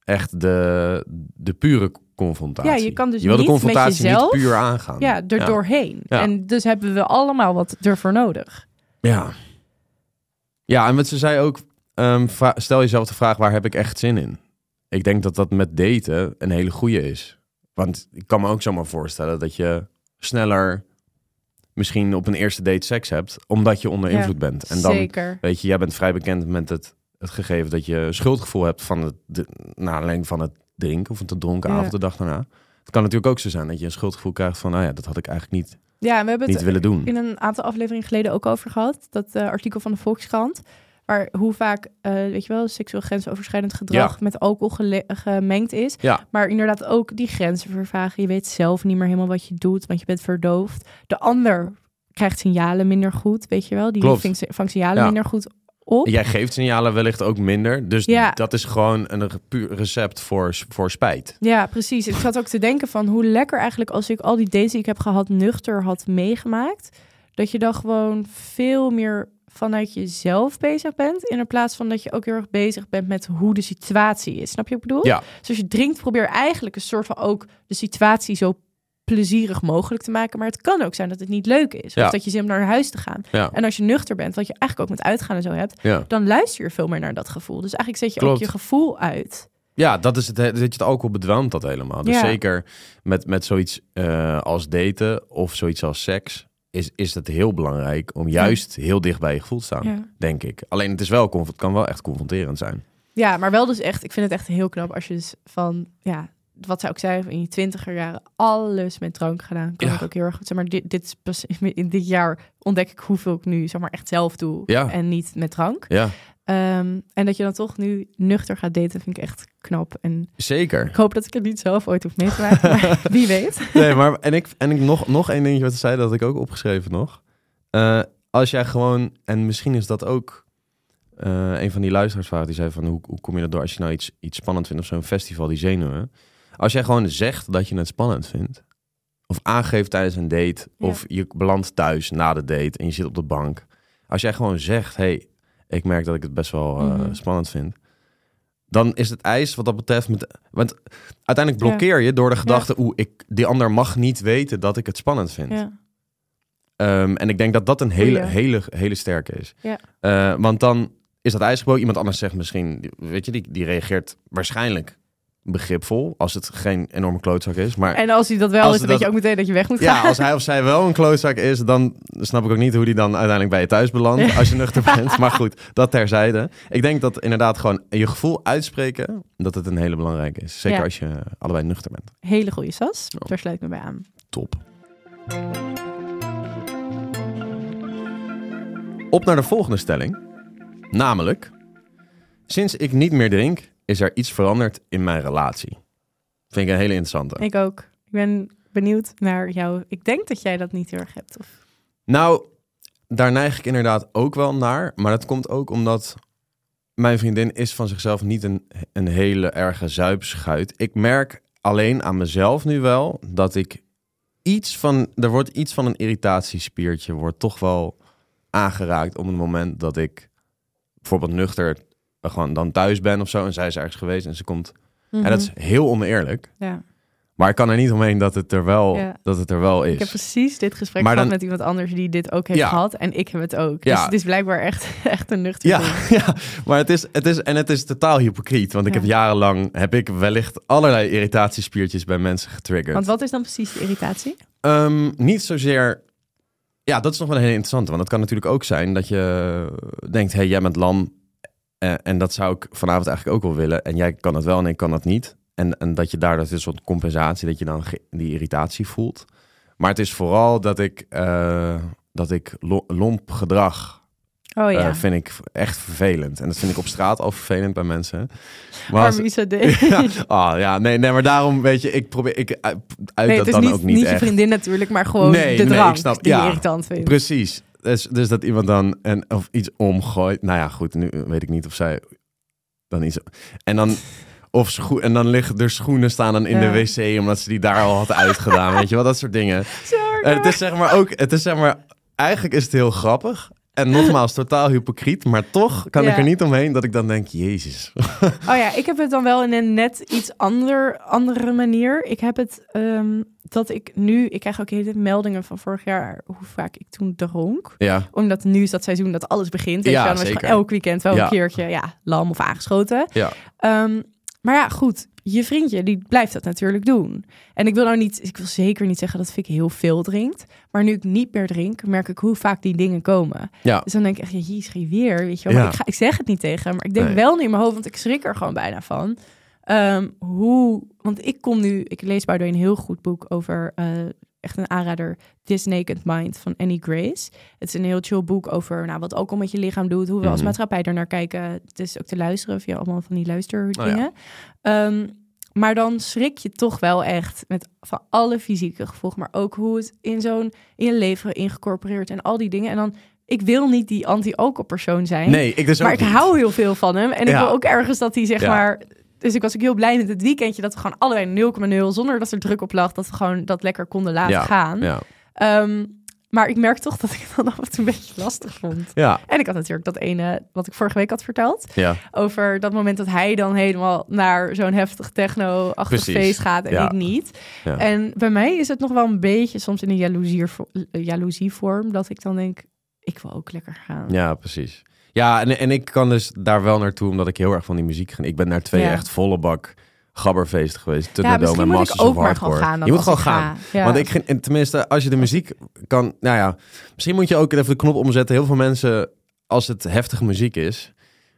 C: echt de, de pure confrontatie.
B: Ja, je kan dus
C: je wil
B: niet
C: de confrontatie
B: met jezelf,
C: niet puur aangaan.
B: Ja, er ja. doorheen. Ja. En dus hebben we allemaal wat ervoor nodig.
C: Ja. Ja, en wat ze zei ook, um, stel jezelf de vraag, waar heb ik echt zin in? Ik denk dat dat met daten een hele goede is. Want ik kan me ook zomaar voorstellen dat je sneller misschien op een eerste date seks hebt, omdat je onder invloed ja, bent. En dan,
B: zeker.
C: weet je, jij bent vrij bekend met het het gegeven dat je schuldgevoel hebt van het, de, naar aanleiding van het drinken of een te dronken avond de dag daarna. Het kan natuurlijk ook zo zijn dat je een schuldgevoel krijgt van, nou ja, dat had ik eigenlijk niet,
B: ja, we hebben
C: niet
B: het
C: willen doen.
B: in een aantal afleveringen geleden ook over gehad. Dat uh, artikel van de Volkskrant. Waar hoe vaak, uh, weet je wel, seksueel grensoverschrijdend gedrag
C: Ja.
B: met alcohol gemengd is.
C: Ja,
B: Maar inderdaad ook die grenzen vervagen. Je weet zelf niet meer helemaal wat je doet, want je bent verdoofd. De ander krijgt signalen minder goed, weet je wel. Die vangt, vangt signalen
C: Ja.
B: minder goed op.
C: jij geeft signalen wellicht ook minder. Dus
B: Ja.
C: dat is gewoon een puur recept voor, voor spijt.
B: Ja, precies. Ik zat ook te denken van hoe lekker eigenlijk als ik al die dates die ik heb gehad nuchter had meegemaakt. Dat je dan gewoon veel meer vanuit jezelf bezig bent. In plaats van dat je ook heel erg bezig bent met hoe de situatie is. Snap je wat ik bedoel?
C: Ja,
B: Dus als je drinkt, probeer eigenlijk een soort van ook de situatie zo plezierig mogelijk te maken. Maar het kan ook zijn dat het niet leuk is.
C: Ja.
B: Of dat je zin hebt naar huis te gaan.
C: ja,
B: En als je nuchter bent, wat je eigenlijk ook met uitgaan en zo hebt,
C: ja.
B: dan luister je veel meer naar dat gevoel. Dus eigenlijk zet je
C: Klopt.
B: ook je gevoel uit.
C: Ja, dat is het. Dat je het alcohol bedwelmt dat helemaal. Dus
B: Ja.
C: zeker met, met zoiets eh, als daten of zoiets als seks. Is, is het heel belangrijk om juist heel dicht bij je gevoel te staan,
B: Ja.
C: denk ik. Alleen het, is wel, het kan wel echt confronterend zijn.
B: Ja, maar wel dus echt, ik vind het echt heel knap als je dus van, ja, wat zou ik zeggen, in je twintiger jaren alles met drank gedaan. Kan
C: Ja.
B: ik ook heel erg goed. Zeg maar, dit, dit is pas in dit jaar ontdek ik hoeveel ik nu, zeg maar, echt zelf doe
C: Ja.
B: en niet met drank.
C: Ja,
B: Ehm, en dat je dan toch nu nuchter gaat daten, vind ik echt knap. En
C: Zeker.
B: ik hoop dat ik het niet zelf ooit hoef mee te maken, maar wie weet.
C: Nee, maar en ik, en ik nog, nog één dingetje wat ze zei, dat ik ook opgeschreven nog. Eh, als jij gewoon, en misschien is dat ook eh, een van die luisteraarsvragen die zei van hoe, hoe kom je dat door als je nou iets, iets spannend vindt of zo'n festival, die zenuwen. Als jij gewoon zegt dat je het spannend vindt, of aangeeft tijdens een date,
B: Ja.
C: of je belandt thuis na de date en je zit op de bank. Als jij gewoon zegt, hey, ik merk dat ik het best wel eh,
B: Mhm.
C: spannend vind. Dan is het ijs wat dat betreft. Met, want uiteindelijk blokkeer je door de gedachte, oeh, ik, die ander mag niet weten dat ik het spannend vind.
B: Ja.
C: Ehm, en ik denk dat dat een hele, hele, hele sterke is.
B: Ja.
C: Eh, want dan is dat ijs gebroken. Iemand anders zegt misschien, weet je, die, die reageert waarschijnlijk begripvol als het geen enorme klootzak is. Maar
B: En als hij dat wel is, dan weet je ook meteen dat je weg moet
C: ja,
B: gaan.
C: als hij of zij wel een klootzak is, dan snap ik ook niet hoe die dan uiteindelijk bij je thuis belandt
B: Ja.
C: als je nuchter bent. Maar goed, dat terzijde. Ik denk dat inderdaad gewoon je gevoel uitspreken, dat het een hele belangrijke is. Zeker
B: Ja.
C: als je allebei nuchter bent.
B: Hele goede sas.
C: Ja.
B: Daar sluit ik me bij aan.
C: Top. Op naar de volgende stelling. Namelijk, sinds ik niet meer drink, is er iets veranderd in mijn relatie. Vind ik een hele interessante.
B: Ik ook. Ik ben benieuwd naar jou. Ik denk dat jij dat niet heel erg hebt. Of...
C: Nou, daar neig ik inderdaad ook wel naar. Maar dat komt ook omdat mijn vriendin is van zichzelf niet een, een hele erge zuipschuit. Ik merk alleen aan mezelf nu wel dat ik iets van... Er wordt iets van een irritatiespiertje wordt toch wel aangeraakt op het moment dat ik bijvoorbeeld nuchter gewoon dan thuis ben of zo. En zij is ergens geweest en ze komt... En dat is heel oneerlijk.
B: Mhm. Ja.
C: Maar ik kan er niet omheen dat het er wel,
B: Ja.
C: dat het er wel is.
B: Ik heb precies dit gesprek
C: Maar
B: gehad
C: dan-
B: met iemand anders die dit ook heeft
C: Ja.
B: gehad. En ik heb het ook.
C: Ja.
B: Dus het is blijkbaar echt, echt een nuchter
C: Ja,
B: ding.
C: ja, maar het is, het is, en het is totaal hypocriet. Want ik heb jarenlang, heb ik wellicht allerlei irritatiespiertjes bij mensen getriggerd.
B: Want wat is dan precies de irritatie?
C: Ehm, niet zozeer, ja, dat is nog wel een hele interessante. Want het kan natuurlijk ook zijn dat je denkt, hey, jij bent lam. Eh, en dat zou ik vanavond eigenlijk ook wel willen. En jij kan het wel en ik kan dat niet. En, en dat je daar, dat is een soort compensatie, dat je dan die irritatie voelt. Maar het is vooral dat ik, eh, dat ik lo- lomp gedrag
B: Oh ja.
C: eh, vind ik echt vervelend. En dat vind ik op straat al vervelend bij mensen. Maar als- ja, ah, ja, nee, nee, maar daarom weet je, ik probeer, ik uit
B: Nee,
C: dat
B: het is
C: dan
B: niet,
C: ook niet,
B: niet je vriendin natuurlijk, maar gewoon
C: Nee,
B: de
C: nee, ik snap-
B: die
C: ja.
B: irritant vindt.
C: Precies. Dus, dus dat iemand dan en, of iets omgooit. Nou ja, goed, nu weet ik niet of zij dan iets. En dan. Of scho en dan liggen er schoenen staan dan in
B: Ja.
C: de wc omdat ze die daar al had uitgedaan. weet je wel, dat soort dingen.
B: Sorry.
C: Het is zeg maar ook, het is zeg maar, eigenlijk is het heel grappig. En nogmaals, totaal hypocriet. Maar toch kan
B: Ja.
C: ik er niet omheen dat ik dan denk, jezus.
B: Oh ja, ik heb het dan wel in een net iets ander, andere manier. Ik heb het ehm, dat ik nu, ik krijg ook hele meldingen van vorig jaar hoe vaak ik toen dronk.
C: Ja,
B: Omdat nu is dat seizoen dat alles begint. Weet
C: Ja,
B: je, dan
C: zeker.
B: elk weekend wel
C: Ja.
B: een keertje ja, lam of aangeschoten.
C: ja.
B: Ehm, maar ja, goed, je vriendje die blijft dat natuurlijk doen. En ik wil nou niet, ik wil zeker niet zeggen dat Fik heel veel drinkt. Maar nu ik niet meer drink, merk ik hoe vaak die dingen komen.
C: Ja.
B: Dus dan denk ik echt, ja, hier is weer, weet je wel.
C: Ja.
B: ik, ga, ik zeg het niet tegen hem, maar ik denk
C: Nee.
B: wel nu in mijn hoofd, want ik schrik er gewoon bijna van. Ehm, hoe, want ik kom nu, ik lees bij een heel goed boek over, eh, echt een aanrader, This Naked Mind van Annie Grace. Het is een heel chill boek over nou, wat alcohol met je lichaam doet, hoe we als
C: Mhm.
B: maatschappij er naar kijken. Het is ook te luisteren via allemaal van die luisterdingen.
C: Oh ja.
B: Ehm, maar dan schrik je toch wel echt met van alle fysieke gevolgen, maar ook hoe het in zo'n in je leven ingecorporeerd en al die dingen. En dan, ik wil niet die anti-alcohol persoon zijn.
C: Nee, ik dus
B: maar ik
C: niet.
B: hou heel veel van hem. En ik wil ook ergens dat hij zeg
C: Ja.
B: maar. Dus ik was ook heel blij met het weekendje dat we gewoon allebei 0,0 zonder dat er druk op lag, dat we gewoon dat lekker konden laten
C: Ja,
B: gaan.
C: Ja.
B: Ehm, maar ik merk toch dat ik het dan af en toe een beetje lastig vond.
C: Ja,
B: En ik had natuurlijk dat ene wat ik vorige week had verteld
C: ja.
B: over dat moment dat hij dan helemaal naar zo'n heftig techno-achtig feest gaat en
C: Ja.
B: ik niet.
C: Ja.
B: En bij mij is het nog wel een beetje soms in een jaloezievorm dat ik dan denk, ik wil ook lekker gaan.
C: Ja, precies. Ja, en, en ik kan dus daar wel naartoe, omdat ik heel erg van die muziek geniet. Ik ben naar twee
B: Ja.
C: echt volle bak gabberfeesten geweest.
B: Ja,
C: Thunderdome
B: misschien
C: en
B: moet
C: Masters
B: ik ook
C: of Hardcore.
B: gaan.
C: Je moet gewoon gaan.
B: Ja.
C: Want ik, en tenminste, als je de muziek kan... Nou ja, misschien moet je ook even de knop omzetten. Heel veel mensen, als het heftige muziek is,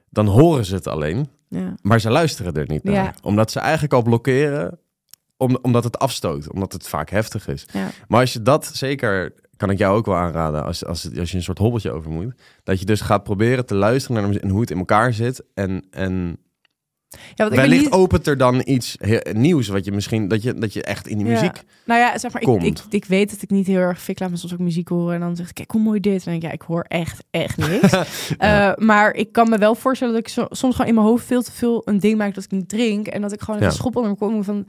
C: dan horen ze het alleen.
B: Ja.
C: Maar ze luisteren er niet naar. Omdat ze eigenlijk al blokkeren, om, omdat het afstoot. Omdat het vaak heftig is. Maar als je dat zeker kan ik jou ook wel aanraden als, als, als je een soort hobbeltje over moet. Dat je dus gaat proberen te luisteren naar de muziek en hoe het in elkaar zit. En, en
B: Ja, want
C: wellicht
B: niet...
C: opent er dan iets nieuws wat je misschien, dat je, dat je echt in die
B: Ja.
C: muziek...
B: Nou ja, zeg maar, ik,
C: komt.
B: ik, ik weet dat ik niet heel erg... Ik laat me soms ook muziek horen en dan zeg ik, kijk hoe mooi dit. En dan denk ik, ja, ik hoor echt, echt niks. Eh, maar ik kan me wel voorstellen dat ik zo- soms gewoon in mijn hoofd veel te veel een ding maak dat ik niet drink. En dat ik gewoon een schop onder me kom van...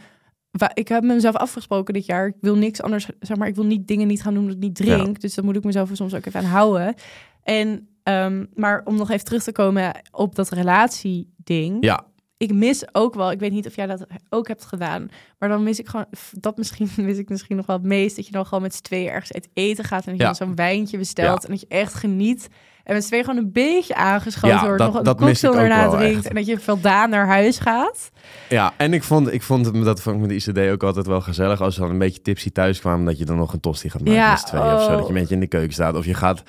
B: Ik heb mezelf afgesproken dit jaar. Ik wil niks anders, zeg maar, ik wil niet dingen niet gaan doen dat ik niet drink. Dus dan moet ik mezelf er soms ook even aan houden. En, ehm, maar om nog even terug te komen op dat relatieding
C: Ja,
B: ik mis ook wel, ik weet niet of jij dat ook hebt gedaan, maar dan mis ik gewoon, dat misschien mis ik misschien nog wel het meest, dat je dan gewoon met z'n tweeën ergens uit eten gaat en dat je
C: Ja.
B: dan zo'n wijntje bestelt
C: Ja.
B: en dat je echt geniet en met z'n tweeën gewoon een beetje aangeschoten
C: Ja,
B: wordt,
C: dat-
B: nog een
C: dat
B: cocktail erna
C: wel
B: drinkt
C: echt.
B: en dat je voldaan naar huis gaat.
C: ja, en ik vond, ik vond dat vond ik met de ICD ook altijd wel gezellig. Als ze dan een beetje tipsy thuis kwamen, dat je dan nog een tosti gaat maken
B: Ja,
C: met z'n tweeën of zo.
B: oh.
C: Dat je een beetje in de keuken staat. Of je gaat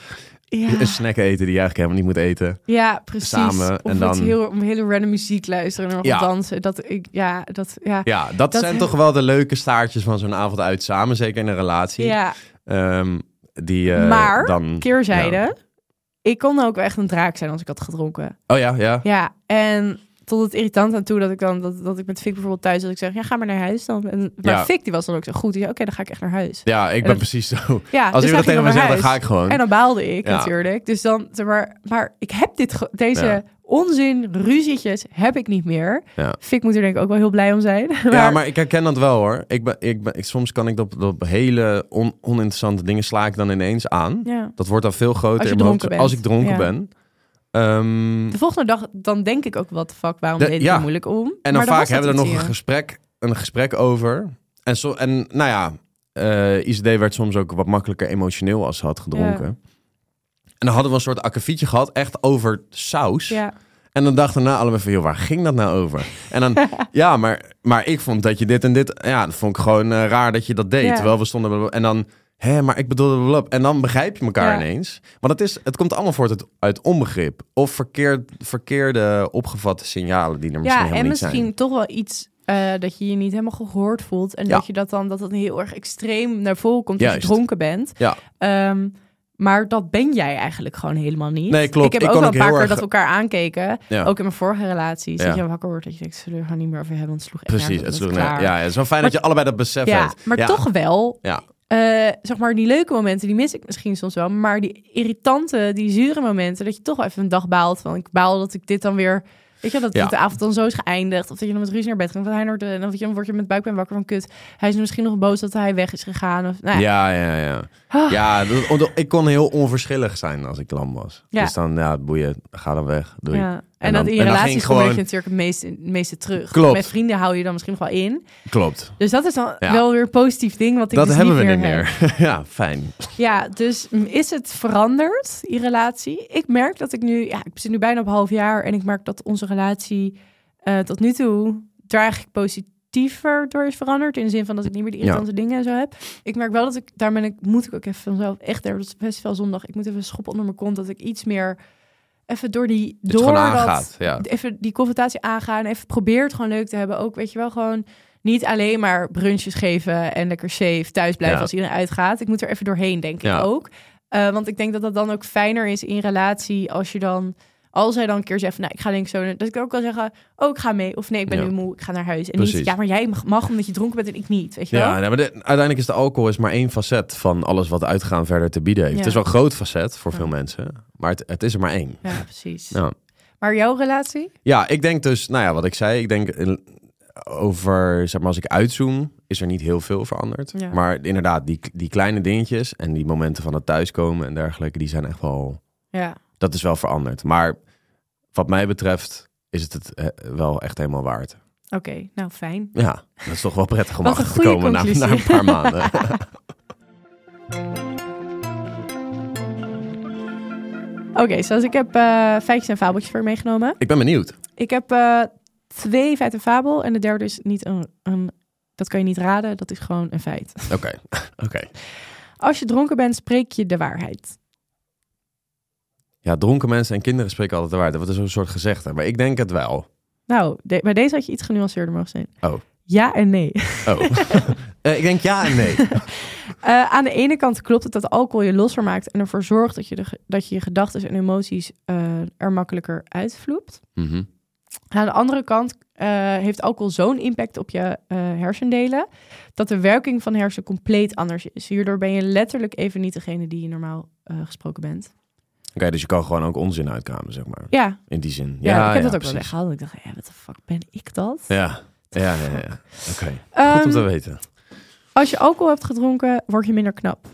B: Ja,
C: een snack eten die je eigenlijk helemaal niet moet eten.
B: ja precies.
C: samen
B: of
C: en dan-
B: heel, om hele random muziek luisteren en nog
C: Ja.
B: dansen. Dat ik, ja, dat, ja.
C: Ja, dat,
B: Dat
C: zijn
B: he-
C: toch wel de leuke staartjes van zo'n avond uit samen. Zeker in een relatie.
B: ja.
C: Ehm, die eh,
B: Maar,
C: dan...
B: Keerzijde,
C: Ja.
B: Ik kon ook echt een draak zijn als ik had gedronken.
C: Oh ja, ja.
B: Ja, en tot het irritant aan toe dat ik dan dat, dat ik met Fik bijvoorbeeld thuis dat ik zeg, ja, ga maar naar huis dan. En, maar
C: Ja.
B: Fik die was dan ook zo goed. Die zei, oké, dan ga ik echt naar huis.
C: Ja, ik ben
B: dat-
C: precies zo.
B: Ja,
C: Als
B: dus
C: iemand
B: ging
C: tegen me zegt, dan ga ik gewoon.
B: En dan baalde ik
C: Ja.
B: natuurlijk. Dus dan, zeg maar, maar ik heb dit, deze. Onzin, ruzietjes, heb ik niet meer.
C: Ja.
B: Fik moet er denk ik ook wel heel blij om zijn.
C: Ja, maar ik herken dat wel hoor. Ik ben, ik ben, ik, soms kan ik dat op hele on- oninteressante dingen sla ik dan ineens aan.
B: Ja.
C: Dat wordt dan veel groter
B: Als je
C: in mijn hoofd
B: dronken
C: als
B: bent.
C: ik dronken
B: Ja.
C: ben. Ehm,
B: De volgende dag, dan denk ik ook, wat de fuck, waarom
C: De-
B: deed ik er moeilijk om?
C: en dan
B: Maar
C: vaak
B: dat
C: hebben we er nog een gesprek, een gesprek over. En, zo, en nou ja, eh ICD werd soms ook wat makkelijker emotioneel als ze had gedronken. En dan hadden we een soort akkefietje gehad, echt over saus.
B: Ja,
C: En dan dachten we na allemaal van, joh, waar ging dat nou over? En dan, ja, maar, maar ik vond dat je dit en dit... Ja, dat vond ik gewoon eh, raar dat je dat deed.
B: Ja.
C: Terwijl we stonden... En dan, hè, maar ik bedoelde... blablabla. En dan begrijp je elkaar
B: Ja.
C: ineens. Want het, is, het komt allemaal voort uit, uit onbegrip. Of verkeerd, verkeerde opgevatte signalen die er misschien
B: ja
C: helemaal
B: en
C: niet
B: misschien
C: zijn.
B: toch wel iets eh, dat je je niet helemaal gehoord voelt. En
C: Ja.
B: dat je dat dan, dat het heel erg extreem naar voren komt als
C: Juist.
B: je dronken bent.
C: Ja.
B: Ehm, maar dat ben jij eigenlijk gewoon helemaal niet.
C: Nee, klopt.
B: Ik heb
C: Ik
B: ook wel een paar keer
C: erg-
B: dat we elkaar aankeken.
C: Ja.
B: Ook in mijn vorige relaties.
C: Ja.
B: Dat je wakker wordt dat je denkt, zullen we er gewoon niet meer over hebben. Want het sloeg echt
C: Precies, het sloeg
B: klaar.
C: Ja, het is wel fijn
B: Maar-
C: dat je allebei dat besef
B: Ja,
C: hebt.
B: maar
C: Ja.
B: toch wel.
C: Ja.
B: eh, zeg maar, die leuke momenten, die mis ik misschien soms wel. Maar die irritante, die zure momenten, dat je toch wel even een dag baalt. Van ik baal dat ik dit dan weer. Weet je, dat
C: Ja.
B: de avond dan zo is geëindigd. Of dat je dan met ruzie naar bed gaat. Van hij de, en dan, weet je, dan word je met buikpijn wakker van kut. Hij is misschien nog boos dat hij weg is gegaan. Of, nou, ja.
C: Ja, ja, ja.
B: Ah.
C: Ja, dat- dat- ik kon heel onverschillig zijn als ik lam was.
B: Ja.
C: Dus dan, ja, boeien, ga dan weg. Doei.
B: Ja. En, dat in je relaties
C: ging
B: gewoon... je natuurlijk het meeste, het meeste terug.
C: Klopt.
B: Met vrienden hou je dan misschien nog wel in.
C: Klopt.
B: Dus dat is dan
C: Ja.
B: wel weer een positief ding. Wat ik
C: Dat
B: dus
C: hebben we
B: niet meer.
C: ja, fijn.
B: Ja, dus is het veranderd, die relatie? Ik merk dat ik nu, ja, ik zit nu bijna op een half jaar en ik merk dat onze relatie eh, tot nu toe daar eigenlijk positiever door is veranderd. In de zin van dat ik niet meer die
C: Ja.
B: irritante dingen en zo heb. Ik merk wel dat ik, daar ben ik, moet ik ook even vanzelf echt, daar, dat is best wel zondag. Ik moet even een schop onder mijn kont dat ik iets meer even door die,
C: je
B: door
C: gewoon
B: dat,
C: aangaat. Ja.
B: even die confrontatie aangaan. Even probeer het gewoon leuk te hebben. Ook, weet je wel, gewoon niet alleen maar brunches geven en lekker safe thuis blijven
C: Ja.
B: als iedereen uitgaat. Ik moet er even doorheen, denk
C: Ja.
B: ik ook. Eh, want ik denk dat dat dan ook fijner is in relatie als je dan... Als hij dan een keer zegt, van, nou, ik ga denk zo... Dat ik ook kan zeggen, oh, ik ga mee. Of nee, ik ben
C: Ja.
B: nu moe, ik ga naar huis. En
C: Precies.
B: niet, ja, maar jij mag, mag omdat je dronken bent en ik niet, weet je wel?
C: Ja, nee, maar de- uiteindelijk is de alcohol is maar één facet van alles wat uitgaan verder te bieden heeft.
B: Ja.
C: Het is wel een groot facet voor veel mensen, maar het, het is er maar één.
B: Ja, precies.
C: Ja.
B: Maar jouw relatie?
C: ja, ik denk dus, nou ja, wat ik zei, ik denk eh, over, zeg maar, als ik uitzoom, is er niet heel veel veranderd.
B: Ja.
C: Maar inderdaad, die, die kleine dingetjes en die momenten van het thuiskomen en dergelijke, die zijn echt wel,
B: Ja.
C: dat is wel veranderd. Maar wat mij betreft is het het eh, wel echt helemaal waard.
B: Oké, nou fijn.
C: Ja, dat is toch wel prettig om achter te komen na, een paar maanden.
B: Oké, zoals ik heb eh feitjes en fabeltjes voor je meegenomen.
C: ik ben benieuwd.
B: Ik heb eh, twee feit en fabel. En de derde is niet een, een... Dat kan je niet raden, dat is gewoon een feit.
C: Oké, oké.
B: Als je dronken bent, spreek je de waarheid.
C: Ja, dronken mensen en kinderen spreken altijd de waarheid. Dat is een soort gezegde. Maar ik denk het wel.
B: Nou, de- bij deze had je iets genuanceerder mogen zijn.
C: Oh.
B: Ja en nee.
C: Oh. Eh, ik denk ja en nee.
B: Eh, aan de ene kant klopt het dat alcohol je losser maakt en ervoor zorgt dat je, de, dat je je gedachten en emoties eh, er makkelijker uitvloept.
C: Mhm.
B: Aan de andere kant heeft alcohol zo'n impact op je hersendelen dat de werking van hersen compleet anders is. Hierdoor ben je letterlijk even niet degene die je normaal gesproken bent.
C: Oké, dus je kan gewoon ook onzin uitkramen, zeg maar.
B: Ja,
C: In die zin.
B: ja, ik heb dat ook wel weggehaald. Ik dacht, ja, wat de fuck ben ik dat?
C: Ja, ja, ja. ja. Oké, goed
B: Ehm,
C: om te weten.
B: als je alcohol hebt gedronken, word je minder knap.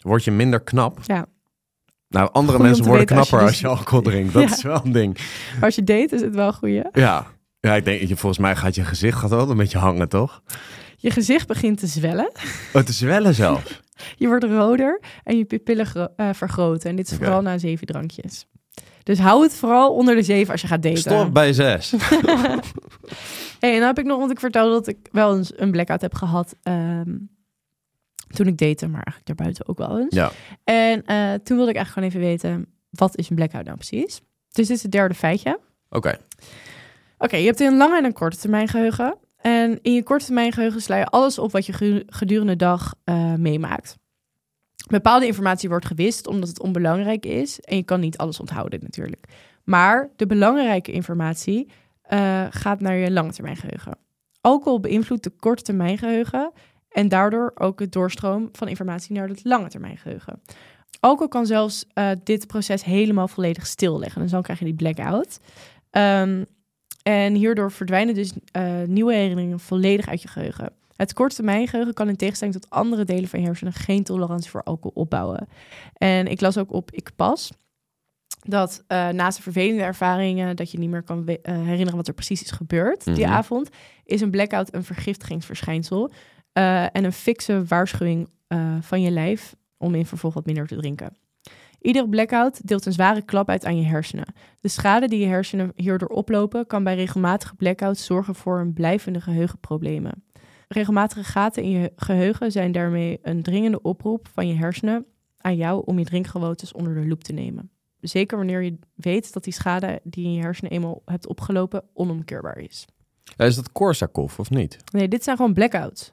C: Word je minder knap?
B: Ja.
C: Nou, andere
B: Goed
C: mensen worden
B: als je
C: knapper als
B: dus-
C: je, alcohol drinkt. Dat
B: Ja.
C: is wel een ding.
B: Maar als je date is het wel een goeie.
C: Ja. Ja, ik denk, je- volgens mij gaat je gezicht gaat wel een beetje hangen, toch?
B: Je gezicht begint te zwellen.
C: Oh, te zwellen zelfs.
B: Je wordt roder en je pupillen eh, vergroten. En dit is vooral na zeven drankjes. Dus hou het vooral onder de zeven als je gaat daten.
C: Stop bij zes.
B: Hey, en dan heb ik nog, want ik vertelde dat ik wel eens een blackout heb gehad ehm, toen ik date, maar eigenlijk daarbuiten ook wel eens.
C: Ja.
B: En eh, toen wilde ik eigenlijk gewoon even weten, wat is een blackout nou precies? Dus dit is het derde feitje.
C: Oké.
B: Oké, je hebt een lange en een korte termijn geheugen. En in je korte termijn geheugen sla je alles op wat je ge- gedurende de dag eh, meemaakt. Bepaalde informatie wordt gewist omdat het onbelangrijk is. En je kan niet alles onthouden natuurlijk. Maar de belangrijke informatie eh, gaat naar je lange termijn geheugen. Alcohol beïnvloedt de korte termijn geheugen. En daardoor ook het doorstroom van informatie naar het lange termijn geheugen. Alcohol kan zelfs eh, dit proces helemaal volledig stilleggen. Dus dan krijg je die blackout. Ehm, en hierdoor verdwijnen dus eh, nieuwe herinneringen volledig uit je geheugen. Het korttermijngeheugen kan in tegenstelling tot andere delen van je hersenen geen tolerantie voor alcohol opbouwen. En ik las ook op Ik Pas dat eh, naast de vervelende ervaringen dat je niet meer kan eh, herinneren wat er precies is gebeurd die
C: Mhm.
B: avond, is een blackout een vergiftigingsverschijnsel eh, en een fikse waarschuwing van je lijf om in vervolg wat minder te drinken. Iedere blackout deelt een zware klap uit aan je hersenen. De schade die je hersenen hierdoor oplopen kan bij regelmatige blackouts zorgen voor een blijvende geheugenproblemen. Regelmatige gaten in je geheugen zijn daarmee een dringende oproep van je hersenen aan jou om je drinkgewoontes onder de loep te nemen. Zeker wanneer je weet dat die schade die je in je hersenen eenmaal hebt opgelopen onomkeerbaar is.
C: Is dat Korsakoff of niet?
B: Nee, dit zijn gewoon blackouts.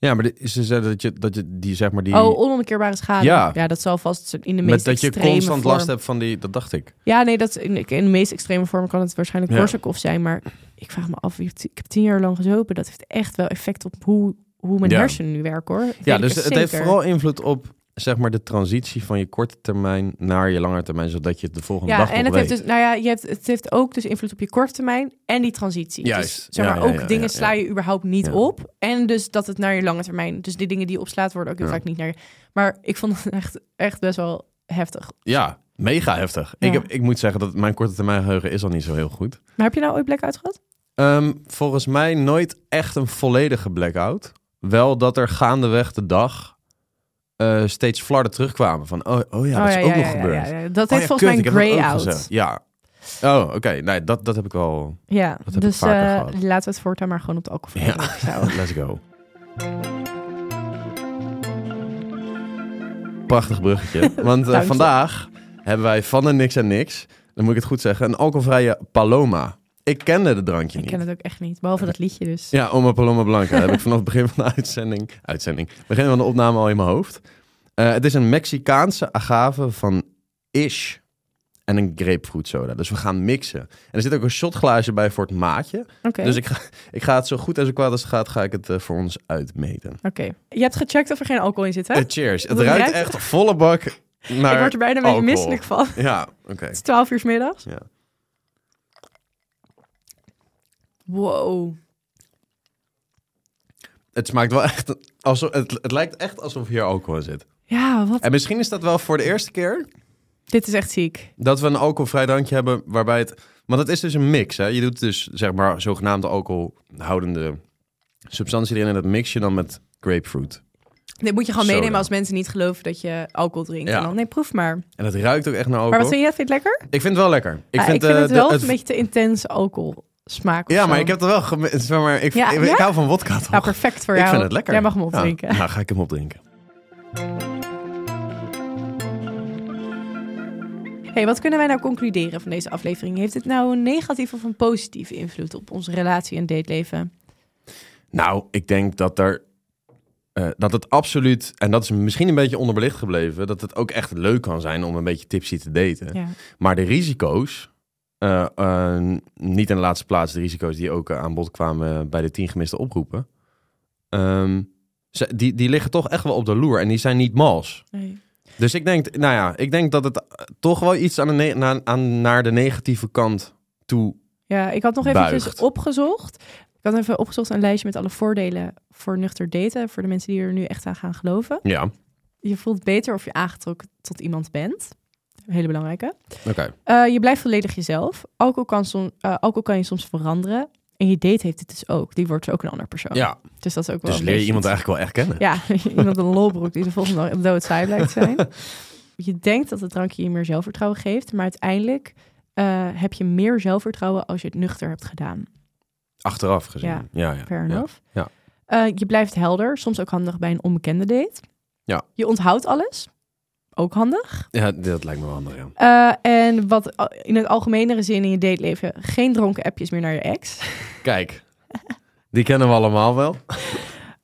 C: Ja, maar ze zeiden dat je, dat je die, zeg maar, die...
B: Oh, onomkeerbare schade.
C: Ja.
B: Ja, dat zal vast in de meest
C: met dat je constant
B: vorm.
C: last hebt van die... Dat dacht ik.
B: Ja, nee, dat in, in de meest extreme vorm kan het waarschijnlijk
C: Ja.
B: Korsakoff zijn. Maar ik vraag me af, ik heb tien jaar lang gezopen. Dat heeft echt wel effect op hoe, hoe mijn
C: Ja.
B: hersenen nu werken, hoor. Dat
C: Ja, dus het heeft vooral invloed op zeg maar de transitie van je korte termijn naar je lange termijn, zodat je het de volgende
B: Ja,
C: dag
B: en het
C: weet.
B: heeft, dus, nou ja, je hebt, het heeft ook dus invloed op je korte termijn en die transitie.
C: Juist.
B: Dus, zeg
C: Ja,
B: maar,
C: ja,
B: ook
C: ja,
B: dingen sla je überhaupt niet op. En dus dat het naar je lange termijn... Dus die dingen die je opslaat worden ook heel vaak niet naar je... Maar ik vond het echt, echt best wel heftig.
C: Ja, mega heftig. Ik, heb, ik moet zeggen dat mijn korte termijn geheugen is al niet zo heel goed.
B: Maar heb je nou ooit blackout gehad?
C: Ehm, volgens mij nooit echt een volledige blackout. Wel dat er gaandeweg de dag eh, steeds flarden terugkwamen. Van, oh, oh ja, dat is ook nog gebeurd.
B: ja, ja. Dat
C: Oh
B: heeft
C: ja,
B: volgens mij een grey-out.
C: Ja. Oh, oké. Nee, dat, dat heb ik wel.
B: Ja,
C: Dat heb ik
B: dus eh, laten we het voortaan maar gewoon op de alcohol
C: Ja. Let's go. Prachtig bruggetje. Want eh, vandaag hebben wij van de niks en niks, dan moet ik het goed zeggen, een alcoholvrije Paloma. Ik kende de drankje
B: Ik
C: niet.
B: ken het ook echt niet, behalve dat liedje dus.
C: Ja, Oma Paloma Blanca. Dat heb ik vanaf het begin van de uitzending, uitzending, begin van de opname al in mijn hoofd. Eh, het is een Mexicaanse agave van Ish en een grapefruit soda. Dus we gaan mixen. En er zit ook een shotglaasje bij voor het maatje. Dus ik ga, ik ga het zo goed en zo kwaad als het gaat, ga ik het eh, voor ons uitmeten.
B: oké. Je hebt gecheckt of er geen alcohol in zit, hè?
C: Eh, cheers. Het ruikt
B: ruikt
C: echt volle bak naar
B: ik word er bijna een beetje misselijk van.
C: Ja, oké.
B: Het is 12 uur 's middags.
C: Ja.
B: Wow.
C: Het smaakt wel echt alsof het, het lijkt echt alsof hier alcohol in zit.
B: Ja, wat?
C: En misschien is dat wel voor de eerste keer
B: Dit is echt ziek.
C: dat we een alcoholvrij drankje hebben waarbij het want het is dus een mix hè. Je doet dus zeg maar zogenaamde alcoholhoudende substantie erin en dat mix je dan met grapefruit.
B: Dit moet je gewoon
C: Soda.
B: meenemen als mensen niet geloven dat je alcohol drinkt.
C: Ja.
B: En dan, nee, proef maar.
C: En het ruikt ook echt naar alcohol.
B: Maar wat vind je? Vind je het lekker?
C: Ik vind het wel lekker. Ik
B: Ah,
C: vind,
B: ik vind
C: eh,
B: het
C: de-
B: wel
C: het-
B: een beetje te intens alcohol smaak.
C: Ja,
B: zo.
C: maar ik heb er wel zeg maar ik,
B: Ja,
C: ik, ik
B: ja?
C: hou van wodka toch?
B: Nou, perfect voor
C: ik
B: jou.
C: vind het lekker.
B: Jij mag hem
C: Ja,
B: opdrinken.
C: nou, ga ik hem opdrinken.
B: Hey, wat kunnen wij nou concluderen van deze aflevering? Heeft dit nou een negatieve of een positieve invloed op onze relatie en dateleven?
C: Nou, ik denk dat er. eh, dat het absoluut, en dat is misschien een beetje onderbelicht gebleven, dat het ook echt leuk kan zijn om een beetje tipsy te daten.
B: Ja.
C: Maar de risico's, eh, eh, niet in de laatste plaats de risico's die ook eh, aan bod kwamen bij de tien gemiste oproepen, ehm, ze- die, die liggen toch echt wel op de loer en die zijn niet mals.
B: Nee.
C: Dus ik denk, nou ja, ik denk dat het toch wel iets aan de ne- na- aan, naar de negatieve kant toe.
B: Ja, ik had nog eventjes
C: Buigt.
B: opgezocht. Ik had even opgezocht een lijstje met alle voordelen voor nuchter daten. Voor de mensen die er nu echt aan gaan geloven.
C: Ja,
B: Je voelt beter of je aangetrokken tot iemand bent. Een hele belangrijke.
C: oké.
B: Eh, je blijft volledig jezelf. Alcohol kan, som, eh, alcohol kan je soms veranderen. En je date heeft het dus ook. Die wordt ook een ander persoon.
C: Ja,
B: Dus dat is ook wel
C: dus leer je iemand eigenlijk wel echt kennen.
B: Ja, iemand een lolbroek die de volgende dag doodsaai blijkt zijn. Je denkt dat het drankje je meer zelfvertrouwen geeft. Maar uiteindelijk eh, heb je meer zelfvertrouwen als je het nuchter hebt gedaan.
C: Achteraf gezien.
B: Ja.
C: Ja, ja.
B: Fair enough.
C: ja.
B: Je blijft helder. Soms ook handig bij een onbekende date.
C: Ja.
B: Je onthoudt alles. Ook handig.
C: Ja, dat lijkt me wel handig, ja.
B: Eh, en wat eh, in het algemenere zin in je dateleven... geen dronken appjes meer naar je ex.
C: Kijk, die kennen we allemaal wel.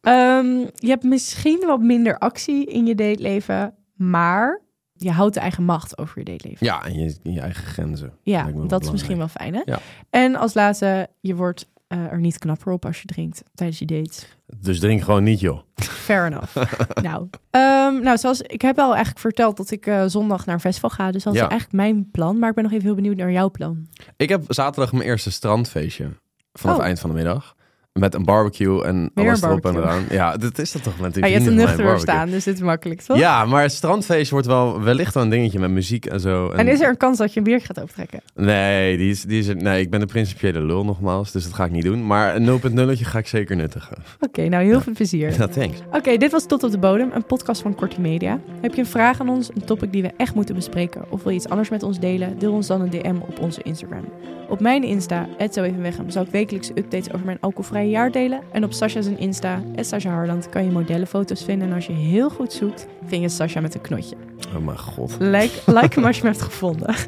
B: Ehm, je hebt misschien wat minder actie in je dateleven... maar je houdt de eigen macht over je dateleven.
C: Ja, en je, je eigen grenzen.
B: Ja, dat is misschien wel fijn, hè?
C: Ja.
B: En als laatste, je wordt eh, er niet knapper op als je drinkt tijdens je dates.
C: Dus drink gewoon niet, joh.
B: Fair enough. nou, ehm, nou, zoals ik heb al eigenlijk verteld dat ik eh, zondag naar een festival ga. Dus dat is eigenlijk mijn plan. Maar ik ben nog even heel benieuwd naar jouw plan.
C: Ik heb zaterdag mijn eerste strandfeestje. Vanaf
B: Oh.
C: eind van de middag. Met een barbecue en
B: Weer
C: alles erop en eraan. Ja, dat is dat toch met die
B: Ja, je hebt een nuchter staan, dus dit is makkelijk, toch?
C: Ja, maar het strandfeestje wordt wel wellicht wel een dingetje met muziek en zo.
B: En is er een kans dat je een biertje gaat optrekken?
C: Nee, die is, die is, nee, ik ben de principiële lul nogmaals, dus dat ga ik niet doen. Maar een 0.0'tje ga ik zeker nuttigen.
B: Oké, nou heel veel plezier.
C: Ja, thanks.
B: Oké, dit was Tot op de Bodem, een podcast van Kortie Media. Heb je een vraag aan ons, een topic die we echt moeten bespreken... of wil je iets anders met ons delen? Deel ons dan een DM op onze Instagram. Op mijn Insta, @zoevenweghem, zal ik wekelijks updates over mijn alcoholvrije jaar delen. En op Sasha's Insta, Sasha Harland, kan je modellenfoto's vinden. En als je heel goed zoekt, vind je Sasha met een knotje.
C: Oh mijn god.
B: Like, like hem als je hem hebt gevonden.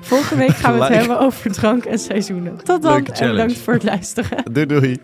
B: Volgende week gaan we het
C: Like.
B: hebben over drank en seizoenen. Tot dan en bedankt voor het luisteren.
C: Doei doei.